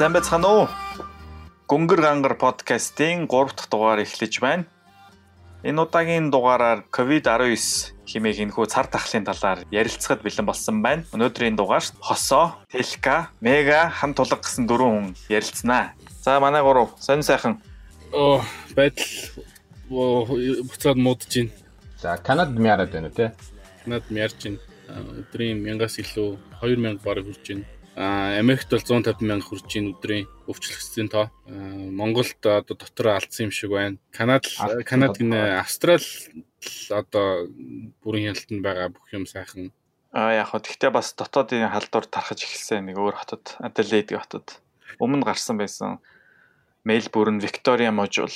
Сайн байцгаана уу? Гөнгөр гангар подкастын 3 дахь дугаар эхлэж байна. Энэ удаагийн дугаараар COVID-19 хэмээх энэхүү цар тахлын талаар ярилцахад бэлэн болсон байна. Өнөөдрийн дугаарт Хосоо, Телка, Мега хамт тулга гэсэн дөрвөн хүн ярилцсанаа. За манай гурав сонь сайхан. Оо, байдал буцаад муудж байна. За, Канад мяарад байна үү те? Канад мяарч байна. Өдрийн 1000-аас илүү 2000 бараг хүрч байна Америкт бол 150 мянга хүрч ийн өдрийн өвчлөгчдийн тоо. Монголд одоо дотор алдсан юм шиг байна. Канад Канад гинэ Австрал одоо бүрийн хяналтанд байгаа бүх юм сайхан. А яг хөө тэгтээ бас дотоодын халдвар тархаж эхэлсэн нэг өөр хотод Adelaide хотод өмнө гарсан байсан Мельбурн Виктория мужул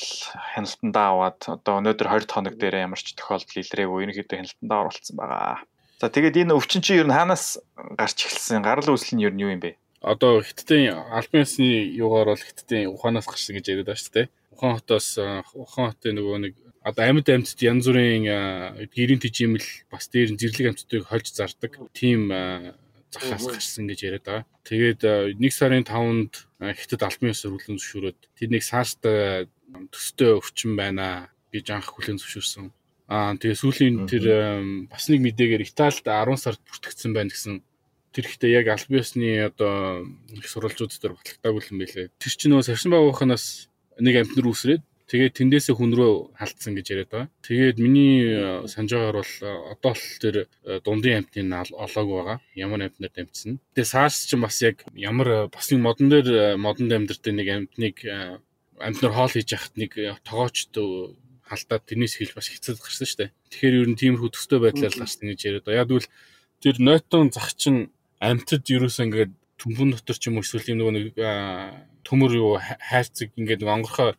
хяналтандаа аваад одоо өнөөдөр 20 хоног дээр ямар ч тохиолдол илрээгүй ерөнхийдөө хяналтандаа оруулсан байгаа. За тэгээд энэ өвчин чинь ер нь хаанаас гарч эхэлсэн? Гарал үүсэл нь ер нь юу юм бэ? Одоо хиттийн албан ёсны юугаар бол хиттийн Ухаанаас гарсан гэж яриад байна шүү дээ. Ухаан хотоос Ухаан хотын нөгөө нэг одоо амьд амьтд янз бүрийн гэрийн тижимэл бас дээр зэрлэг амьтдыг хольж зардаг тийм захаас гарсан гэж яриад байгаа. Тэгээд 1 сарын 5-нд хятад албан ёс зөвлөн зөвшөөрөөд тэрнийг саартай төстэй өвчин байна гэж анх хүлээн зөвшөөрсөн. Аа тэгээ сүүлийн тэр бас нэг мэдээгээр Италид 10 сард бүртгэгдсэн байна гэсэн тэр ихтэй яг аль биесны одоо их сурвалжууд дээр батлагтаагүй юм байлээ. Тэр чинь нөгөө сарсан байгууханаас нэг амтнэр үүсрээд тэгээд тэндээсээ хүн рүү халтсан гэж яриад байгаа. Тэгээд миний санаж байгаагаар бол одоо л тэр дундын амтны олоог байгаа. Ямар амтнаар дамжсан. Тэгээд SARS чинь бас яг ямар бас нэг модон дээр модонд амьдэрдэг нэг амтныг амтнаар хоол хийж яхад нэг тоогоочд алдаад тэрнээс хэл бас хэцүү гарсан шүү дээ. Тэгэхээр ер нь тийм хүү төстэй байдлаар гарсан гэж яриад байгаа. Яг тэгвэл тэр нойтон зах чинь амтд ерөөсөө ингээд төмбөн дотор ч юм уу эсвэл нөгөө нэг төмөр юу хайрцаг ингээд нэг онгорхоо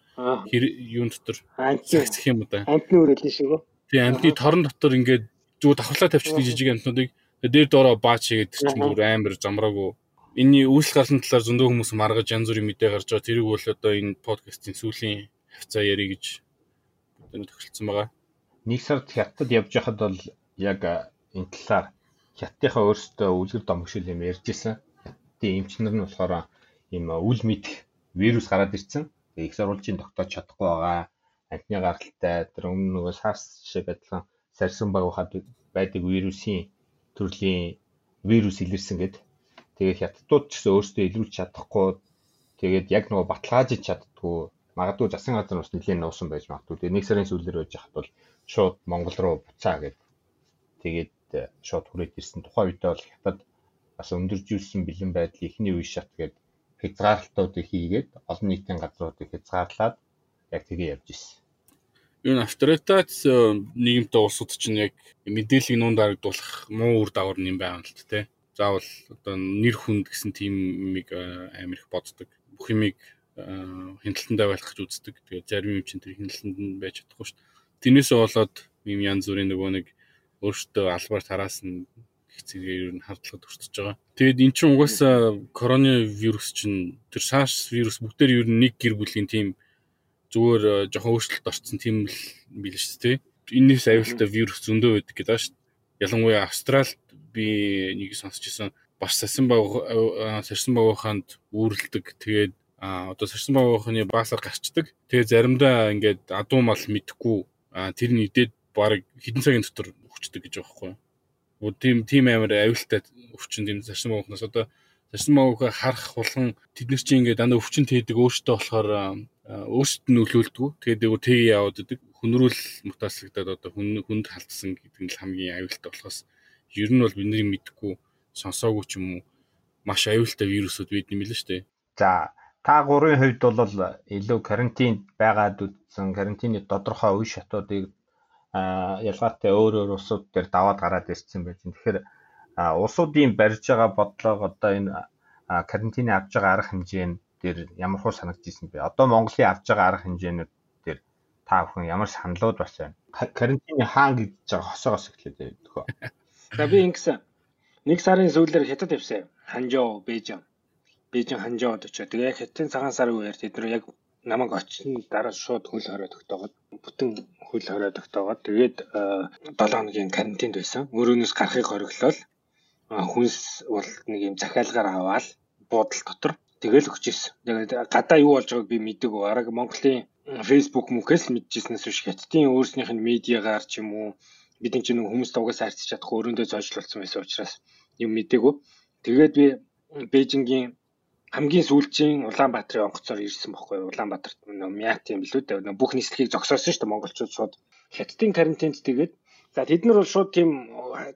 юун дотор цагцх юм да. Амтны үрэлэн шиг үү? Тийм амтны торон дотор ингээд зүг давхарлаа тавьчихдаг жижиг амтнуудыг дээр доороо баач хийгээд тэр чинь бүр амар замраагүй энэний үүсэл галын талаар зөндөө хүмүүс маргаж янз бүрийн мэдээ гарч байгаа. Тэрийг бол одоо энэ подкастын сүүлийн хавцаа ярих гэж энэ төгсөлцсөн байгаа. Нэг сард хятад явж байхад бол яг энэ талаар хятадынхаа өөрсдөө үлгэр домгшил юм ярьжсэн. Тэгээ эмчнэр нь болохоор ийм үл мэдэх вирус гараад ирсэн. Тэгээ их сурвалжийн тогтоож чадахгүй байгаа. Амтны гаралтай тэр өмнө нөгөө SARS шиг адилхан сарсан багухад байдаг вирусын төрлийн вирус илэрсэн гэд. Тэгээд хятадууд ч гэсэн өөрсдөө илрүүлж чадахгүй тэгээд яг нөгөө баталгаажиж чаддгүй магадгүй засгийн газар бас нэлийн нуусан байж магадгүй. Тэгээ нэг сарын сүүлээр байж хат бол шууд Монгол руу буцаа гэд тэгээд э, шууд хүрээд ирсэн. Тухайн үедээ бол хятад бас өндөржүүлсэн бэлэн байдлын эхний үе шат гэд хязгаарлалтуудыг хийгээд олон нийтийн газруудыг хязгаарлаад яг тгээ явж ирсэн. Энэ авторитет нийгэмтэй улсууд чинь яг мэдээллийг нуун дарагдуулах муу үр дагавар юм байна л тэ. Заавал одоо нэр хүнд гэсэн тийм юмыг э, Америк боддог. Бүх юмыг хяналтандаа байлгах гэж үздэг. Тэгээд зарим юм чинь тэр хяналтанд нь байж чадахгүй шүү дээ. Тэрнээсээ болоод юм янз бүрийн нөгөө нэг өөртөө албаар тараас нь хэцээгээ ер нь хавдлагад өртөж байгаа. Тэгээд эн чинь угаасаа коронавирус чинь тэр SARS вирус бүгдээр ер нь нэг гэр бүлийн тийм зүгээр жоохон өөрчлөлт орсон тийм л билээ шүү дээ. Энээс аюултай вирус зөндөө байдаг гэдэг шүү. Ялангуяа Австралид би нэг сонсч ирсэн бас сасан баг сарсан багуханд үүрлдэг. Тэгээд а одоо сарсан багийнхны баасаар гарчдаг. Тэгээ заримдаа ингээд адуу мал мэдхгүй тэр нь идээд баг хэдэн цагийн дотор өвчдөг гэж байгаа байхгүй юу. Тийм тийм амар аюултай өвчин тийм сарсан багийнхнаас одоо сарсан багийнхаа харах хулган тэд нар чинь ингээд дандаа өвчин тээдэг өөртөө болохоор нь нөлөөлдөг. Тэгээд дээгүүр тгээ яваад идэг. Хүнрүүл мутацлагдаад одоо хүн хүнд халтсан гэдэг нь хамгийн аюултай болохоос ер нь бол бидний мэдхгүй сонсоогүй ч юм уу маш аюултай вирусууд бид юм л шүү дээ. За Та гурийн хувьд бол илүү карантинд байгаад үтсэн карантины тодорхой үе шатуудыг ялгаатай өөр өөр улсууд дээр даваад гараад ирсэн байж. Тэгэхээр улсуудын барьж байгаа бодлого одоо энэ карантины авж байгаа арга хэмжээ дээр ямар хуу санагдчихсэн бэ? Одоо Монголын авж байгаа арга хэмжээнүүд дээр та бүхэн ямар саналууд бас байна? Карантины хаан гэж байгаа хосоогоос эхлээд өгөө. За би ингэсэн. Нэг сарын сүүлээр хятад явсан. Ханжоо, Бээжин Бээжин ханжаад очоо. Тэгээ хятадын цагаан сарын үеэр тэд нар яг намайг очсон дараа шууд хөл хорой тогтоогод бүтэн хөл хорой тогтоогод тэгээд 7 э, хоногийн карантинд байсан. Өөрөөнөөс гарахыг хориглол хүнс бол нэг юм захиалгаар аваад буудал дотор тэгэл өгч ирсэн. Тэгээд гадаа юу болж байгааг би мэдээгүй. Араг Монголын Facebook мөнхөөс л мэдчихснээс биш хятадын өөрснийх нь медиагаар ч юм уу бидний ч нэг хүмүүст угаасаа харьцаж чадахгүй өрөөндөө зочлуулсан байсан учраас юм мэдээгүй. Тэгээд би Бээжингийн хамгийн сүүлчийн Улаанбаатарын онгоцоор ирсэн байхгүй юу? Улаанбаатарт Мят юм билүү дээ. Бүх нислэгийг зогсоосон шүү дээ монголчууд шууд хятадын карантинд тэгээд за тэд нар бол шууд тийм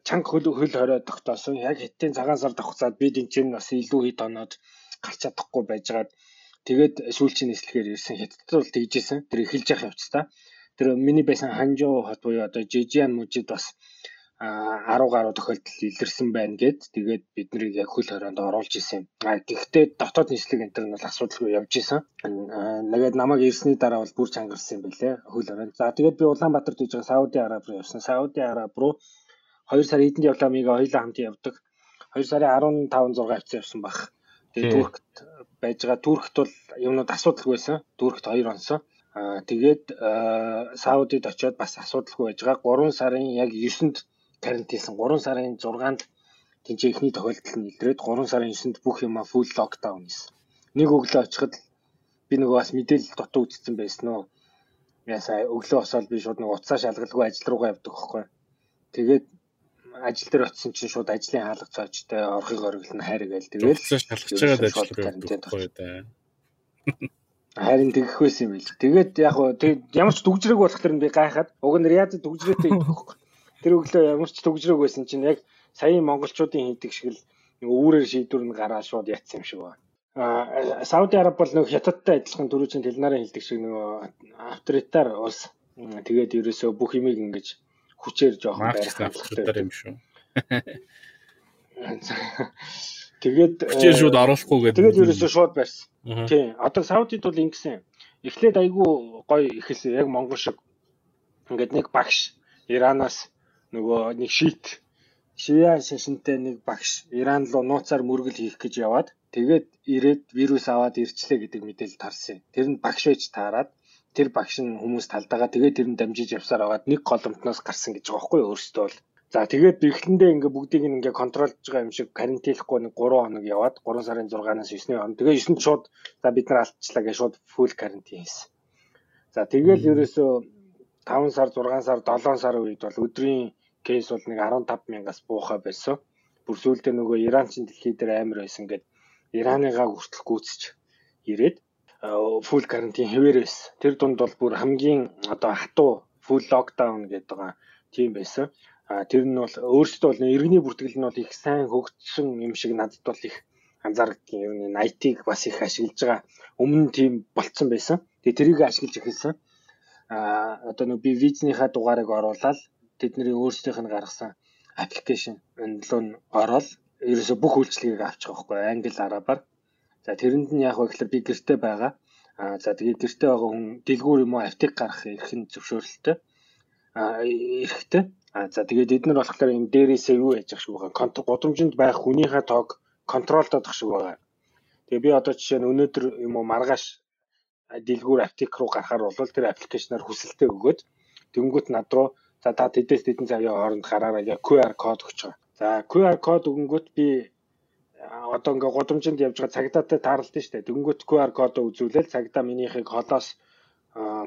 чанга хөл хөл хорой тогтоосон. Яг хятадын цагаан сар давхцаад бид энэ чинь бас илүү хэд оноод гарч чадахгүй байжгаад тэгээд сүүлчийн нислэгээр ирсэн хятадд бол тэгжсэн. Тэр эхэлж явах явцдаа. Тэр миний байсан Ханжуу хот буюу одоо Жижиан мужид бас 10 гаруй тохиолдол илэрсэн байна гэд тэгээд бид нарыг яг хөл хорионд оруулж исэн. А гэхдээ дотоод нийслэг энэ нь бол асуудалгүй явж исэн. Тэгээд намайг ирсний дараа бол бүр чангарсан юм байлээ хөл хорионд. За тэгээд би Улаанбаатарт иж байгаа Сауди Араб руу явсан. Сауди Араб руу 2 сар эдэнд явлаа мига хоёулаа хамт явдаг. 2 сарын 15 6 авцсан явсан баг. Тэгээд Туркт байж байгаа. Туркт бол юмнууд асуудалгүй байсан. Туркт 2 онсон. Аа тэгээд Саудид очиод бас асуудалгүй байж байгаа. 3 сарын яг 9-нд карантинсэн 3 сарын 6-нд тэнцээ ихний тохиолдол нь илрээд 3 сарын 9-нд бүх юма full lockdown хийсэн. Нэг өглөө очиход би нөгөө бас мэдээлэл дутуу үзсэн байсан уу. Ясаа өглөө босоод би шууд нэг уцаа шалгалгүй ажил руугаа явдаг байхгүй. Тэгээд ажил дээр очисон чинь шууд ажлын хаалга цоочтой орхыг ориглон хайргээл тэгээд шалгаж байгаа ажил байхгүй. Харин тэгэх байсан юм байл. Тэгээд яг ямар ч дүгжрэг болох нь би гайхаад уг нь Риад дүгжрээтэй идэх байхгүй тэр өглөө ямар ч төгжрөөг байсан чинь яг саяын монголчуудын хийдэг шиг л үүрээр шийдвэр нь гараад шууд ятсан юм шиг байна. А Сауди Араб бол нэг хятадтай адилхан дөрвөн хэлнараа хэлдэг шиг нэг авторитар улс. Тэгээд ерөөсөө бүх юмыг ингэж хүчээр жоохон барих авторитар юм шүү. Тэгээд хүчээр шууд оруулахгүй гэдэг. Тэгээд ерөөсөө шууд барьсан. Тийм. Одоо Саудид бол ингэсэн. Эхлээд айгүй гоё ихэлсэн яг Монгол шиг. Ингээд нэг багш Иранаас нөгөө нэг шийт шиа шашинтай нэг багш Иран руу нууцаар мөргөл хийх гэж яваад тэгээд ирээд вирус аваад ирчлээ гэдэг мэдээлэл тарсан. Тэр нь багш байж таарад тэр багш нь хүмүүс талдаагаа тэгээд тэр нь дамжиж явсаар аваад нэг голомтноос гарсан гэж байгаа байхгүй өөрөөсөө бол. За тэгээд бэхлэндээ ингээ бүгдийг ингээ контролж байгаа юм шиг карантинлахгүй нэг 3 хоног яваад 3 сарын 6-наас 9-ний хоног. Тэгээ 9-нд шууд за бид нар алдчихлаа гэж шууд фул карантин хийсэн. За тэгээд ерөөсөө 5 сар 6 сар 7 сарын үед бол өдрийн кейс бол нэг 15 мянгаас буухаа байсан. Бүр сүүлдээ нөгөө Иранчин дэлхий дээр амар байсан гэд Ираныгаа хүртэл гүйцэж ирээд фул карантин хэвээр байсан. Тэр дунд бол бүр хамгийн одоо хатуу фул локдаун гэдэг байгаа тийм байсан. А тэр нь бол өөрөөсөө бол иргэний бүртгэл нь бол их сайн хөгжсөн юм шиг надад бол их анзаардаг юм. IT-г бас их ашиглаж байгаа. Өмнө тийм болцсон байсан. Тэгээ тэрийг ашиглаж эхэлсэн. А одоо нэг би визнийхаа дугаарыг оруулаад тэдний өөрсдийнх нь гаргасан аппликейшн руу нь ороод ерөөсө бүх үйлчлэгийг авчих байхгүй англи арабаар. За тэрэнд нь яг ихлээр би гэрте байгаа. Аа за тэгээд гэрте байгаа хүн дэлгүүр юм уу аптек гарах эрх нь зөвшөөрөлттэй. Аа эрхтэй. Аа за тэгээд эднэр болохоор юм дээрээсээ юу яж ах шиг байгаа. Гудамжинд байх хүнийхээ тоог контролдод ах шиг байгаа. Тэгээ би одоо жишээ нь өнөөдөр юм уу маргааш дэлгүүр аптек руу гарахаар бол тэр аппликейшнаар хүсэлтээ өгөөд тэнгуут над руу За та тэдээс тэдэн цагийн хооронд гараараа яг QR код өгч байгаа. За QR код өгөнгөт би одоо ингээ гудамжинд явж байгаа цагдаатай таарлаа шүү дээ. Дөнгөт QR кодоо үзүүлээл цагдаа минийхийг холоос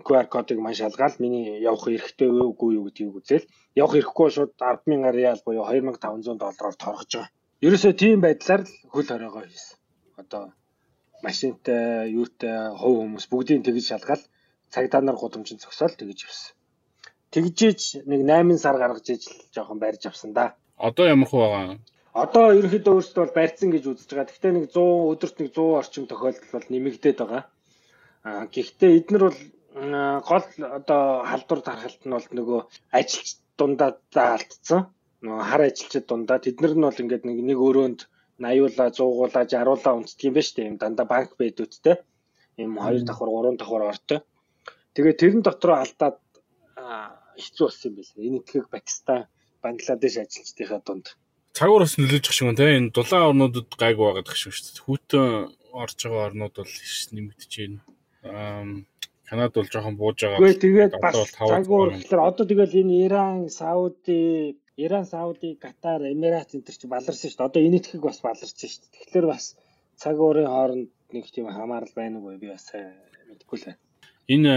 QR кодыг маш шалгаал миний явах эрхтэй үгүй юу гэдгийг үзээл явах эрхгүй шууд 100000 реал буюу 2500 доллараар торгож байгаа. Ерөөсөө тийм байдлаар л хөл хориогоо хийсэн. Одоо машинтай, юутай, хувь хүмүүс бүгдийг тэгж шалгаал цагдаа нар гудамжинд зогсоол тэгж явсан тэгжээж нэг 8 сар гаргаж ижил жоохон барьж авсан да. Одоо ямар хөө байгаа? Одоо ерөнхийдөө өөрсдөө бол барьсан гэж үзэж байгаа. Гэхдээ нэг 100 өдөрт нэг 100 орчим тохиолдол бол нэмэгдээд байгаа. Аа гэхдээ эднэр бол гол одоо халдвар тархалт нь бол нөгөө ажилч дундаа алдсан. Нөгөө хар ажилчид дундаа тэднэр нь бол ингээд нэг нэг өрөөнд 80-уулаа 100-уулаа 60-уулаа унцдаг юм ба штэ юм дандаа банк бэдүүдтэй. Им 2 давхар 3 давхар ортой. Тэгээ тэрэн дотроо алдаад хэцүү болсон юм байна. Энэ ихийг Пакистан, Бангладеш ажилчдынхаа дунд цагуур бас нөлөөлж ах шиг байна те. Энэ дулаан орнуудад гайгүй байгаа гэх шиг шүү дээ. Хүүтэн орж байгаа орнууд бол нэмэгдэж байна. Аа Канад бол жоохон бууж байгаа. Гэхдээ тэгээд бас цагуур гэхэлэр одоо тэгэл энэ Иран, Сауди, Иран, Сауди, Катар, Эмират энэ төр чи баларсан шүү дээ. Одоо энэ ихийг бас баларсан шүү дээ. Тэгэхээр бас цаг уурын хооронд нэг тийм хамаарал байна уу би бас мэдэхгүй л байна. Энэ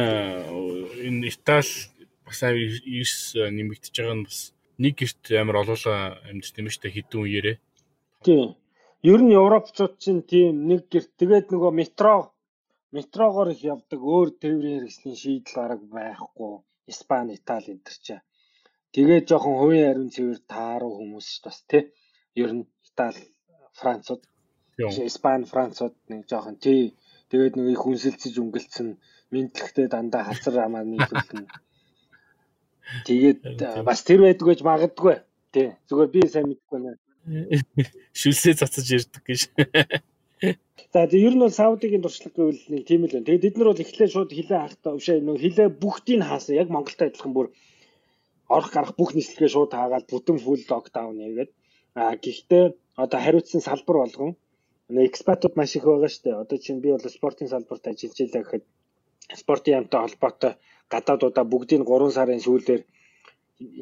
энэ Итали бас 9 нэмэгдэж байгаа нь бас нэг герт амар олоолаа амьд тийм дээ хідэн үеэрээ. Тийм. Ер нь европчууд чинь тийм нэг герт тэгээд нөгөө метро метрогоор их явдаг өөр тээврийн хэрэгслийн шийдэл бараг байхгүй. Испани, Итали энэ төр чинь. Тэгээд жоохон хувийн ариун цэвэр тааруу хүмүүс ш бас тий. Ер нь Итали, Францууд, Испани, Францууд нэг жоохон тий. Тэгээд нэг их хүнсэлцэж өнгөлцөн мэдлэгтэй дандаа хацар амаа нийлүүлнэ. Тэгээд бас тэр байдаг гэж магадгүй. Тий. Зүгээр би сайн мэдэхгүй байна. Шүлсээ цацаж ирдэг гэж. За тэг ер нь бол Саудигийн туршлага гэвэл нэг тийм л байна. Тэгээд бид нар бол эхлээ шууд хилээ хахтаа өвшөө нөө хилээ бүгдийг хаасан. Яг Монголтой адилхан бүр орох гарах бүх нислэгээ шууд хаагаад бүтэн фул локдаун хийгээд а гэхдээ одоо хариуцсан салбар болгон экспатууд маш их байгаа шүү дээ. Одоо чинь би бол спортын салбарт ажиллаж байлаа гэхэд спортын яамтай холбоотой гадаадуудаа бүгдийг 3 сарын сүүлээр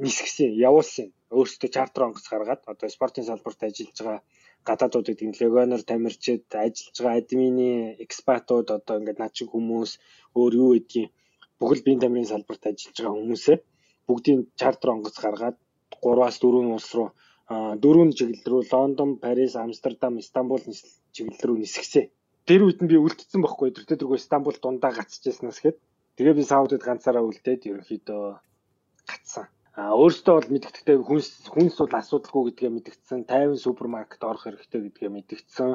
нисгсэн, явуулсан. Өөрсдөө чартер онгоц гаргаад одоо спортын салбарт ажиллаж байгаа гадаадуудад тийм легоноор тамирчид ажиллаж байгаа админы экспатууд одоо ингээд над шиг хүмүүс өөр юу гэдгийг бүхэл биеийн тамирын салбарт ажиллаж байгаа хүмүүсээ бүгдийн чартер онгоц гаргаад 3-аас 4 улс руу дөрвөн чиглэл рүү Лондон, Парис, Амстердам, Стамбул чиглэл рүү нисгсэн. Тэр үед нь би үлдсэн байхгүй тэр тэргүй Стамбул дундаа гацчихсанаас хэд. Тэгээ би Саудад ганцаараа үлдээд ерөнхийдөө гацсан. А өөртөө бол мэдгэдэгтэй хүнс хүнс бол асуудалгүй гэдгээ мэдгдсэн. 50 супермаркет орох хэрэгтэй гэдгээ мэдгдсэн.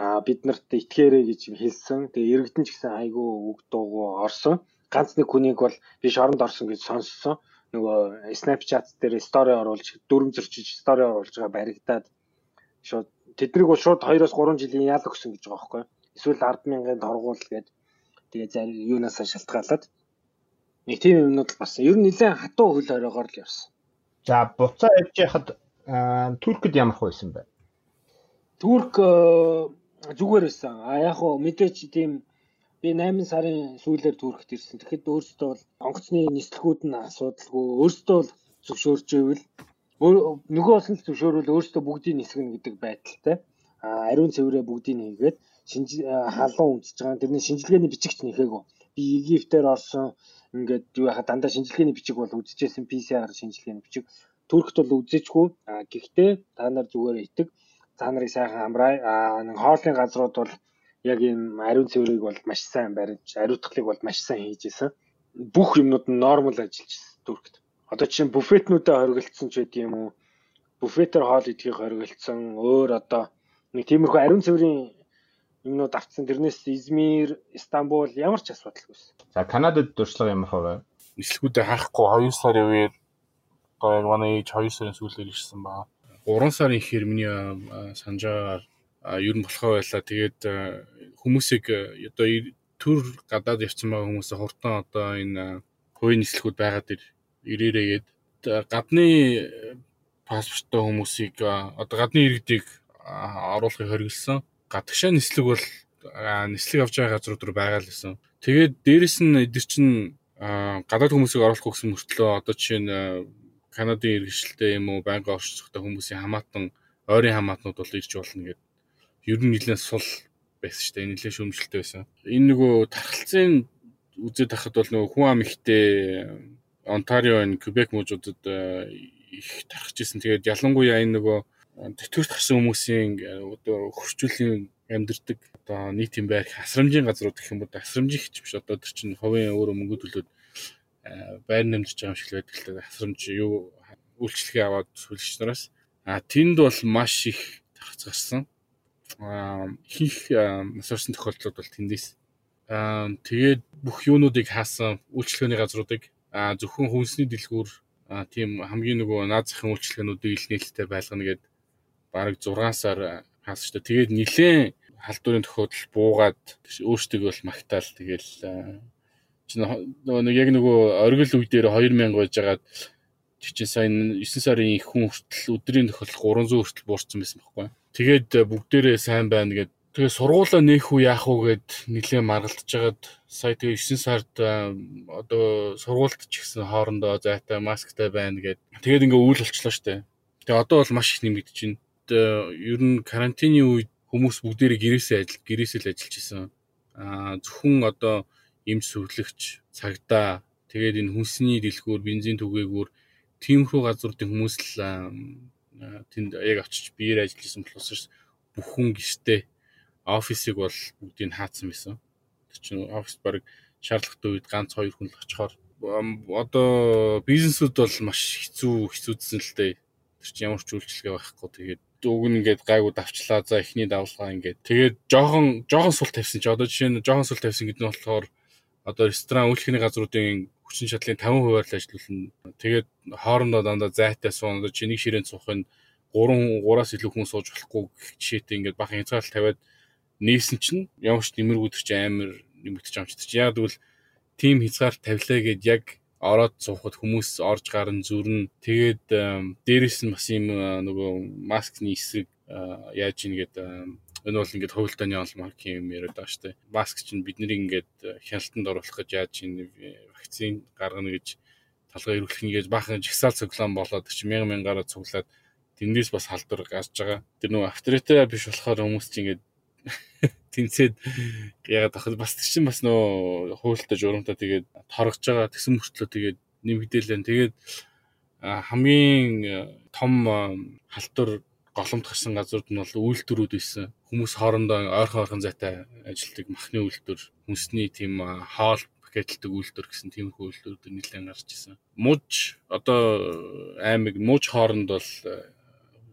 А бид нарт итгээрэй гэж хэлсэн. Тэгээ иргэдэн ч гэсэн айгүй үг дуугүй орсон. Ганц нэг хүнийг бол би шоронд орсон гэж сонссон. Нөгөө Snapchat дээр стори оруулж дүрм зөрчиж стори оруулж байгаа баригдаад шууд тэднийг бол шууд 2-оос 3 жилийн ял өгсөн гэж байгаа байхгүй. Эсвэл 100000-ын торгуул гээд тэгээ зарим юунаас шалтгаалаад Нэг тийм юмнууд бас ер нь нэлээд хатуу хөл хоройгоор л явсан. За буцаа явж яхад Туркд ямар хойсон бэ? Турк зүгээр байсан. А яг хөө мэдээч тийм би 8 сарын сүүлээр Туркт ирсэн. Тэгэхэд өөрөөсөө бол онгоцны нислэгүүд нь асуудалгүй. Өөрөөсөө бол зөвшөөрч ивэл нөгөө болсон зөвшөөрвөл өөрөөсөө бүгдийг нисгэнэ гэдэг байдалтай. А ариун цэврээ бүгдийг шинж халуун үзэж байгаа. Тэрний шинжилгээний бичигч нэхээгүй. Би Египтээр орсон ингээд юу яхаа дандаа шинжилгээний бичиг бол үзчихсэн PCR шинжилгээний бичиг Туркт бол үзээчгүй. А гэхдээ та нар зүгээр итэг. Та нарыг сайхан амраа. А нэг хоолны газрууд бол яг ийм ариун цэврийг бол маш сайн барьж, ариутгалыг бол маш сайн хийж исэн. Бүх юмнууд нь нормал ажиллаж исэн Туркт. Одоо чинь буфетнүүдэд хоригдсон ч гэдэм юм уу? Буфетээр хоол идэхийг хоригдсон. Өөр одоо нэг тиймэрхүү ариун цэврийн юмнууд авцсан. Тэрнээс Измир, Стамбул ямар ч асуудалгүйсэн. За Канадад дуршлага ямар хав вэ? Нислэгүүдээ хаахгүй 2 сарын үеэр яг манай ээж 2 сарын сүүлээр ирсэн баа. 3 сарын ихэр миний санджаар ер нь болохоо байлаа. Тэгээд хүмүүсийг одоо төр гадаад явсан байгаа хүмүүсээ хурдан одоо энэ хувийн нислэгүүд байгаад ирээрээгээд гадны паспорттой хүмүүсийг одоо гадны иргэдийг оруулахыг хориглосон гадагшаа нислэг бол нислэг авч байгаа газрууд руу байгаа л гэсэн. Тэгээд дээрэс нь эдгэр чинь гадаад хүмүүсийг оруулах гэсэн мөртлөө одоо жишээ нь Канадын иргэшилтэй юм уу байнга оршихтой хүмүүсийн хамаатан ойрын хамаатнууд бол ирж болно гэдэг. Ер нь нэлээд сул байсан шүү дээ. Нэлээд шүүмжлэлтэй байсан. Энэ нөгөө тархалцын үзээд тахад бол нөгөө хүн ам ихтэй Онтарио энэ Квебек мужуудад их тархаж исэн. Тэгээд ялангуяа энэ нөгөө тэтгэврт гарсан хүмүүсийн одоо хөрчүүлийн амьдэрдэг одоо нийтийн байр асрамжийн газрууд гэх юм бол асрамжийн хч биш. Одоо тэр чинь хувийн өөрөө мөнгө төлөөд байр нэмж байгаа юм шиг байдаг л да асрамж юу үйлчлэгээ аваад сүлжч нараас. А тэнд бол маш их тархац гарсан а хийх нас орсон тохиолдлууд бол тэндээс. А тэгээд бүх юунуудыг хаасан үйлчлэгээний газруудыг а зөвхөн хүнсний дэлгүүр а тийм хамгийн нөгөө наад захын үйлчлэгээнүүдийг ил нээлттэй байлгана гэдэг бараг 6 сар дээ. Тэгээд нилээн халдварын тохиолдол буугаад өөрсдөө бол магтаал тэгэл нөгөө нэг яг нөгөө оргил үе дээр 2000 байж байгаад чинь сайн 9 сарын их хүн хүртэл өдрийн тохиолдол 300 хүртэл буурсан байсан байхгүй. Тэгээд бүгдээрээ сайн байна гэд тэгээ сургуулаа нээх үү яах уу гэд нилээн маргалдаж хагаад сая тэгээ 9 сард одоо сургуульд ч гэсэн хоорондоо зайтай масктай байна гэд тэгээд ингээ үйл болчлоо штэ. Тэгээ одоо бол маш их нэмэгдэж байна. Э, ер нь карантины үед хүмүүс бүгдээрээ гэрээсээ ажил гэрээсээ л ажиллаж исэн. Аа зөвхөн одоо эмч сүрлэгч, цагдаа тэгээд энэ хүнсний дэлгүүр, бензин түгээгүүр тиймэрхүү газруудын хүмүүс л тэнд яг очиж биеэр ажиллаж исэн болохоос бүх хүн гişтэй офисыг бол бүгдийг хаацсан байсан. Тэр чинь офис баг шаардлагатай үед ганц хоёр хүн л очихоор одоо бизнесүүд бол маш хэцүү хэцүүдсэн л дээ. Тэр чинь ямар ч үйлчлэгээ байхгүй. Тэгээд уг нь ингээд гайгүй давчлаа. За эхний давлгаа ингээд. Тэгээд жоохон жоохон сул тавьсан чи одоо жишээ нь жоохон сул тавьсан гэдэг нь болохоор одоо ресторан үйлчлэхний газруудын хүчин чадлын 50%-аар л ажиллуулна. Тэгээд хоорондоо дандаа зайтай суун одоо чиний ширээнд суухын 3 3-аас илүү хүн сууж болохгүй жишээтэй ингээд бахан хязгаарлалт тавиад нээсэн чинь ямар ч нэмэргүүд чи амар нэмэгдэж чи. Яг тэгвэл тим хязгаарлалт тавилаа гэд яг ороод суухад хүмүүс орж гарan зүрн тэгээд дээрэс нь бас юм нөгөө маскны эсрэг яаж ийн гэд энэ бол ингээд хувилдааны онлмаркийн юм яриад байгаа дээ. Маск чинь бидний ингээд хяналтанд оруулах гэж яаж ийн вакцин гаргана гэж талгаа эрүүлэх нь гэж баахан жигсаал цуглаан болоод чи мянган мянгаараа цуглаад тэндээс бас халдвар гарч байгаа. Тэр нөгөө авторитет биш болохоор хүмүүс чинь ингээд тэнцээд ягаад тахад бас чинь бас нөө хуультай журамтай тэгээд торгож байгаа тэгсэн мөртлөө тэгээд нэмэгдээлэн тэгээд хамгийн том халтур голомт гарсан газрууд нь бол үйлдвэрүүд байсан. Хүмүүс хоорондоо ойрхон ойрхон зайтай ажилладаг махны үйлдвэр, хүнсний тийм хоол пакетлдаг үйлдвэр гэсэн тиймэрхүү үйлдвэрүүд нэлээд гарч ирсэн. Мууж одоо аймаг мууж хооронд бол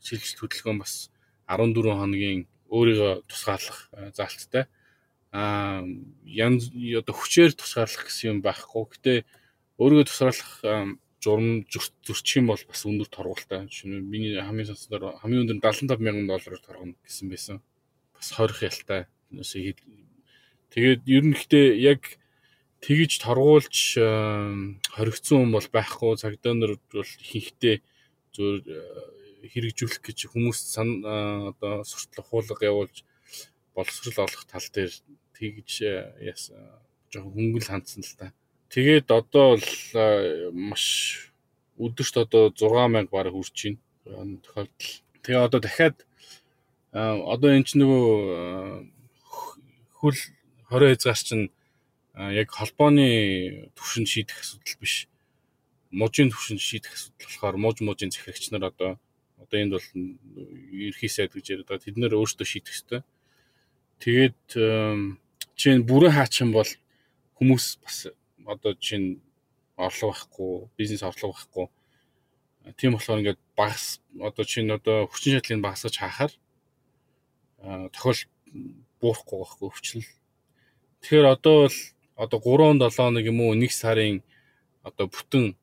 шилжилт хөдөлгөөн бас 14 хоногийн өөрийгөө тусгаарлах заалттай. Аа янз одоо хүчээр тусгаарлах гэсэн юм байхгүй. Гэтэ өөрийгөө тусгаарлах журам зөрчих юм бол бас өндөр торгуултай. Нь миний хамгийн сонсноор хамгийн өндөр 75 мянган доллараар торгоно гэсэн байсан. Бас хорих ялтай. Тэгээд ер нь гэхдээ яг тэгж торгуулж хоригдсон хүн бол байхгүй. Цагдаа нар бол ихэнхдээ зөв хэрэгжүүлэх гэж хүмүүс одоо суртлах хуулга явуулж боловсрол олох тал дээр тэгж жоохон хөнгөл хандсан л та. Тэгээд одоо бол маш өдөрт одоо 6000 бараг хүрч байна. Тохиолдол. Тэгээ одоо дахиад одоо эн чинь нөгөө хөл 20 хязгаар чинь яг холбооны төвшөнд шийдэх асуудал биш. Мужийн төвшөнд шийдэх асуудал болохоор мууж мужийн захирагч нар одоо одоо энд бол ерхий сайд гэж яриад байгаа. Тэд нэр өөрсдөө шийдэх ёстой. Тэгээд чинь бүрэн хаачин бол хүмүүс бас одоо чинь орлого байхгүй, бизнес орлого байхгүй. Тийм болохоор ингээд багас одоо чинь одоо хүчин чадлыг багасгаж хаахаар тохиол буурахгүй байхгүй өвчлөл. Тэгэхээр одоо бол одоо 3 7 хоног юм уу 1 сарын одоо бүтэн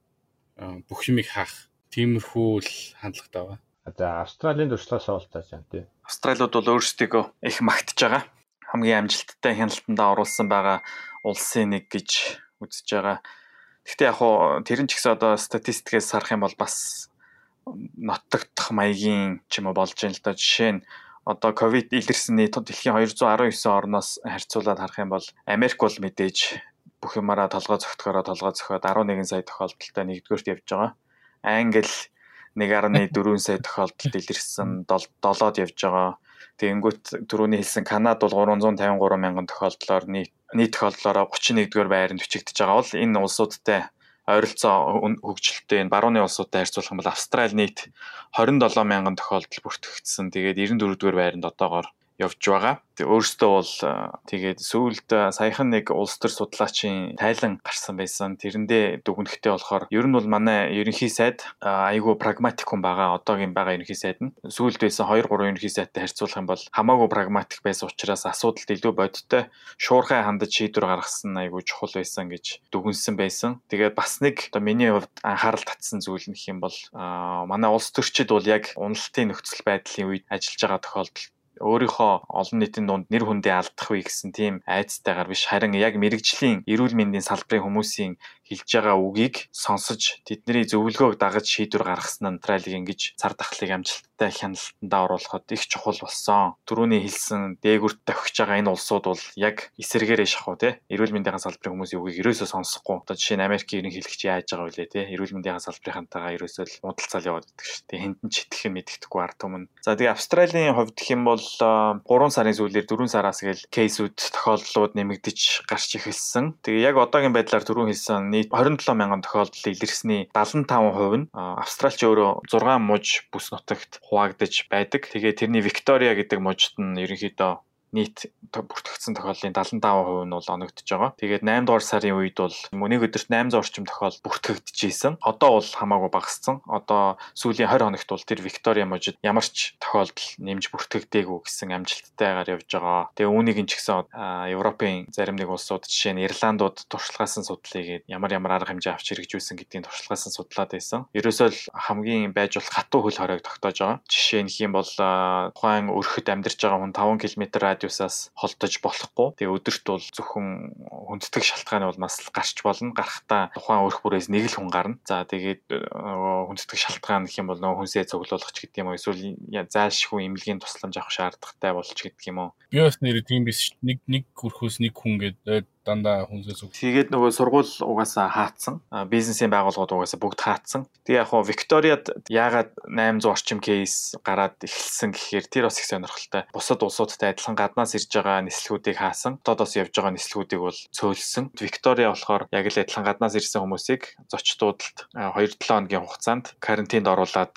бүх юмыг хаах тиймэрхүү л хандлагатай байна. За Австралийн туршлагаас олтааж байна тий. Австралиуд бол өөрсдийгөө их магтаж байгаа. Хамгийн амжилттай хяналтанд оруулсан байгаа улсын нэг гэж үзэж байгаа. Гэхдээ яг хуу тэр нь ч гэсэн одоо статистикээс харах юм бол бас ноттогдох маягийн ч юм уу болж байна л да. Жишээ нь одоо ковид илэрсэний дэлхийн 219 орноос харьцуулаад харах юм бол Америк бол мэдээж бүх юмараа толгой зөгтгөрөө толгой зөхөд 11 сая тохиолдолтой нэгдүгээрт явж байгаа. Англи 1.4 сая тохиолдолд илэрсэн 7-од явж байгаа. Тэгэнгүүт түрүүний хэлсэн Канад бол 353 мянган тохиолдлоор нийт нийт тохиолдлоор 31-р байранд бичигдэж байгаа бол энэ улсуудтай ойролцоо хөгжилтэй энэ барууны улсуудтай харьцуулах юм бол Австрали нийт 27 мянган тохиолдол бүртгэгдсэн. Тэгээд 94-р байранд одоогоор явж байгаа. Тэг өөрөөсөө бол тэгээд сүүлд саяхан нэг улс төр судлаачийн тайлан гарсан байсан. Тэрэндээ дүгнэхтэй болохоор ер нь бол манай ерөнхий сайд айгүй прагматик хүн байгаа. Одоогийн байгаа ерөнхий сайд нь сүүлд байсан 2 3 ерөнхий сайдтай харьцуулах юм бол хамаагүй прагматик байсан учраас асуудалд илүү бодиттой шуурхай хандаж шийдвэр гаргасан айгүй чухал байсан гэж дүгнсэн байсан. Тэгээд бас нэг одоо миний хувьд анхаарал татсан зүйл нөх юм бол манай улс төрчид бол яг уналтын нөхцөл байдлын үед ажиллаж байгаа тохиолдолд өөрийнхөө олон нийтийн дунд нэр хүндээ алдах вэ гэсэн тийм айцтайгаар биш харин яг мэрэгжлийн эрүүл мэндийн салбарын хүмүүсийн хэлж байгаа үгийг сонсож тэдний зөвлөгөөг дагаж шийдвэр гаргасан нь Австралиг ингэж цар тахлыг амжилттай хяналтандаа оруулахад их чухал болсон. Төрөүний хэлсэн дээгүрт тохиж байгаа энэ улсууд бол яг эсэргээрээ шахуу те эрүүл мэндийн салбарын хүмүүсийн үгийг ерөөсөө сонсохгүй. Одоо жишээ нь Америкийн ерөнхийлөгч яаж байгаа вэ те эрүүл мэндийн салбарынхантайгаа ерөөсөө л муудалцал яваад байдаг шүү. Хэнд нь ч итгэх юм мэддэхгүй ард түмэн. За тэгээ Австралийн хувьд гэх юм бол 3 сарын сүүлээр 4 сараас гээл кейсүүд тохиолдлууд нэмэгдэж гарч эхэлсэн. Тэгээ яг одоогийн байдлаар түрүүн хэлсэн нийт 27 мянган тохиолдол илэрсний 75% нь Австралч өөрөө 6 муж бүс нутагт хуваагдаж байдаг. Тэгээ тэрний Виктория гэдэг мужид нь ерөнхийдөө нийт бүртгэгдсэн тохиоллын 75% нь бол оногдож байгаа. Тэгээд 8 дугаар сарын үед бол нэг өдөрт 800 орчим тохиол бүртгэгдчихсэн. Одоо бол хамаагүй багассан. Одоо сүүлийн 20 хоногт бол тэр Виктория мужид ямар ч тохиолдол нэмж бүртгэгдээгүй гэсэн амжилттайгаар явж байгаа. Тэгээ үүнийг ч гэсэн Европын зарим нэг улсууд жишээ нь Ирландууд туршлагаасан судлыг ямар ямар арга хэмжээ авч хэрэгжүүлсэн гэдгийг туршлагаасан судлаад байсан. Ерөөсөө л хамгийн байж болох хатуу хөл хоройг тогтоож байгаа. Жишээ нь хэм бол тухайн өрхөд амьдарч байгаа хүн 5 км радиусаас холдож болохгүй. Тэгээ өдөрт бол зөвхөн хүндэтгэх шалтгааны бол нас гарч болно. Гарахтаа тухайн өрх бүрээс нэг л хүн гарна. За тэгээд нөгөө хүндэтгэх шалтгаан гэх юм бол нөгөө хүнсээ цуглуулах ч гэдэг юм уу эсвэл зайлшгүй эмнэлгийн тусламж авах шаардлагатай болж гэдэг юм уу. Би бас нэр тийм биш нэг нэг өрхөөс нэг хүн гэдэг дандаа хүнсээс үг. Тэгээд нөгөө сургууль угаасаа хаацсан. Бизнесийн байгууллагууд угаасаа бүгд хаацсан. Тэгээ яг хоо Викториад яагаад 800 орчим кейс гараад эхэлсэн гэхээр тэр бас их сонирхолтой. Бусад улсуудтай адилхан гаднаас ирж байгаа нислэгүүдийг хаасан. Тодоос явж байгаа нислэгүүдийг бол цөөлсөн. Виктория болохоор яг л адилхан гаднаас ирсэн хүмүүсийг зочдуудад 2-7 хоногийн хугацаанд карантинд оруулаад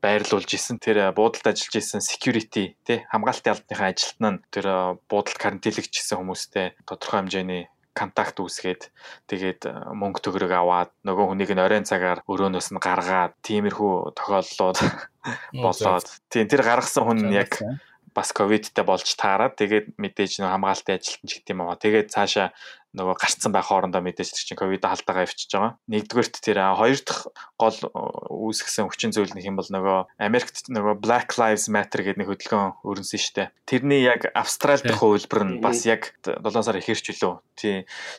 байрлуулж исэн тэр буудалд ажиллаж исэн security тий хамгаалтын албаныхаа ажилтан нь тэр буудалд карантинлэгчсэн хүмүүстэй тодорхой хэмжээний контакт үүсгээд тэгээд мөнгө төгрөг аваад нөгөө хүнийг нь оройн цагаар өрөөнөөс нь гаргаад тиймэрхүү тохиолдлууд болоод. тийм тэр гаргасан хүн нь яг бас ковидтэй болж таарад тэгээд мэдээж нөө хамгаалтын ажилтан ч гэдэг юм аа. Тэгээд цаашаа нөгөө гарцсан байх хоорондоо мэдээж чинь ковид халдагаа авчиж байгаа. Нэгдүгээрт тэр хоёр дахь гол үүсгэсэн хүчин зүйл нэг юм бол нөгөө Америкт нөгөө Black Lives Matter гэдэг нэг хөдөлгөөн өрнөсөн шүү дээ. Тэрний яг Австрали дахь хувилбар нь бас яг 7 сар ихэрч үлээ. Тий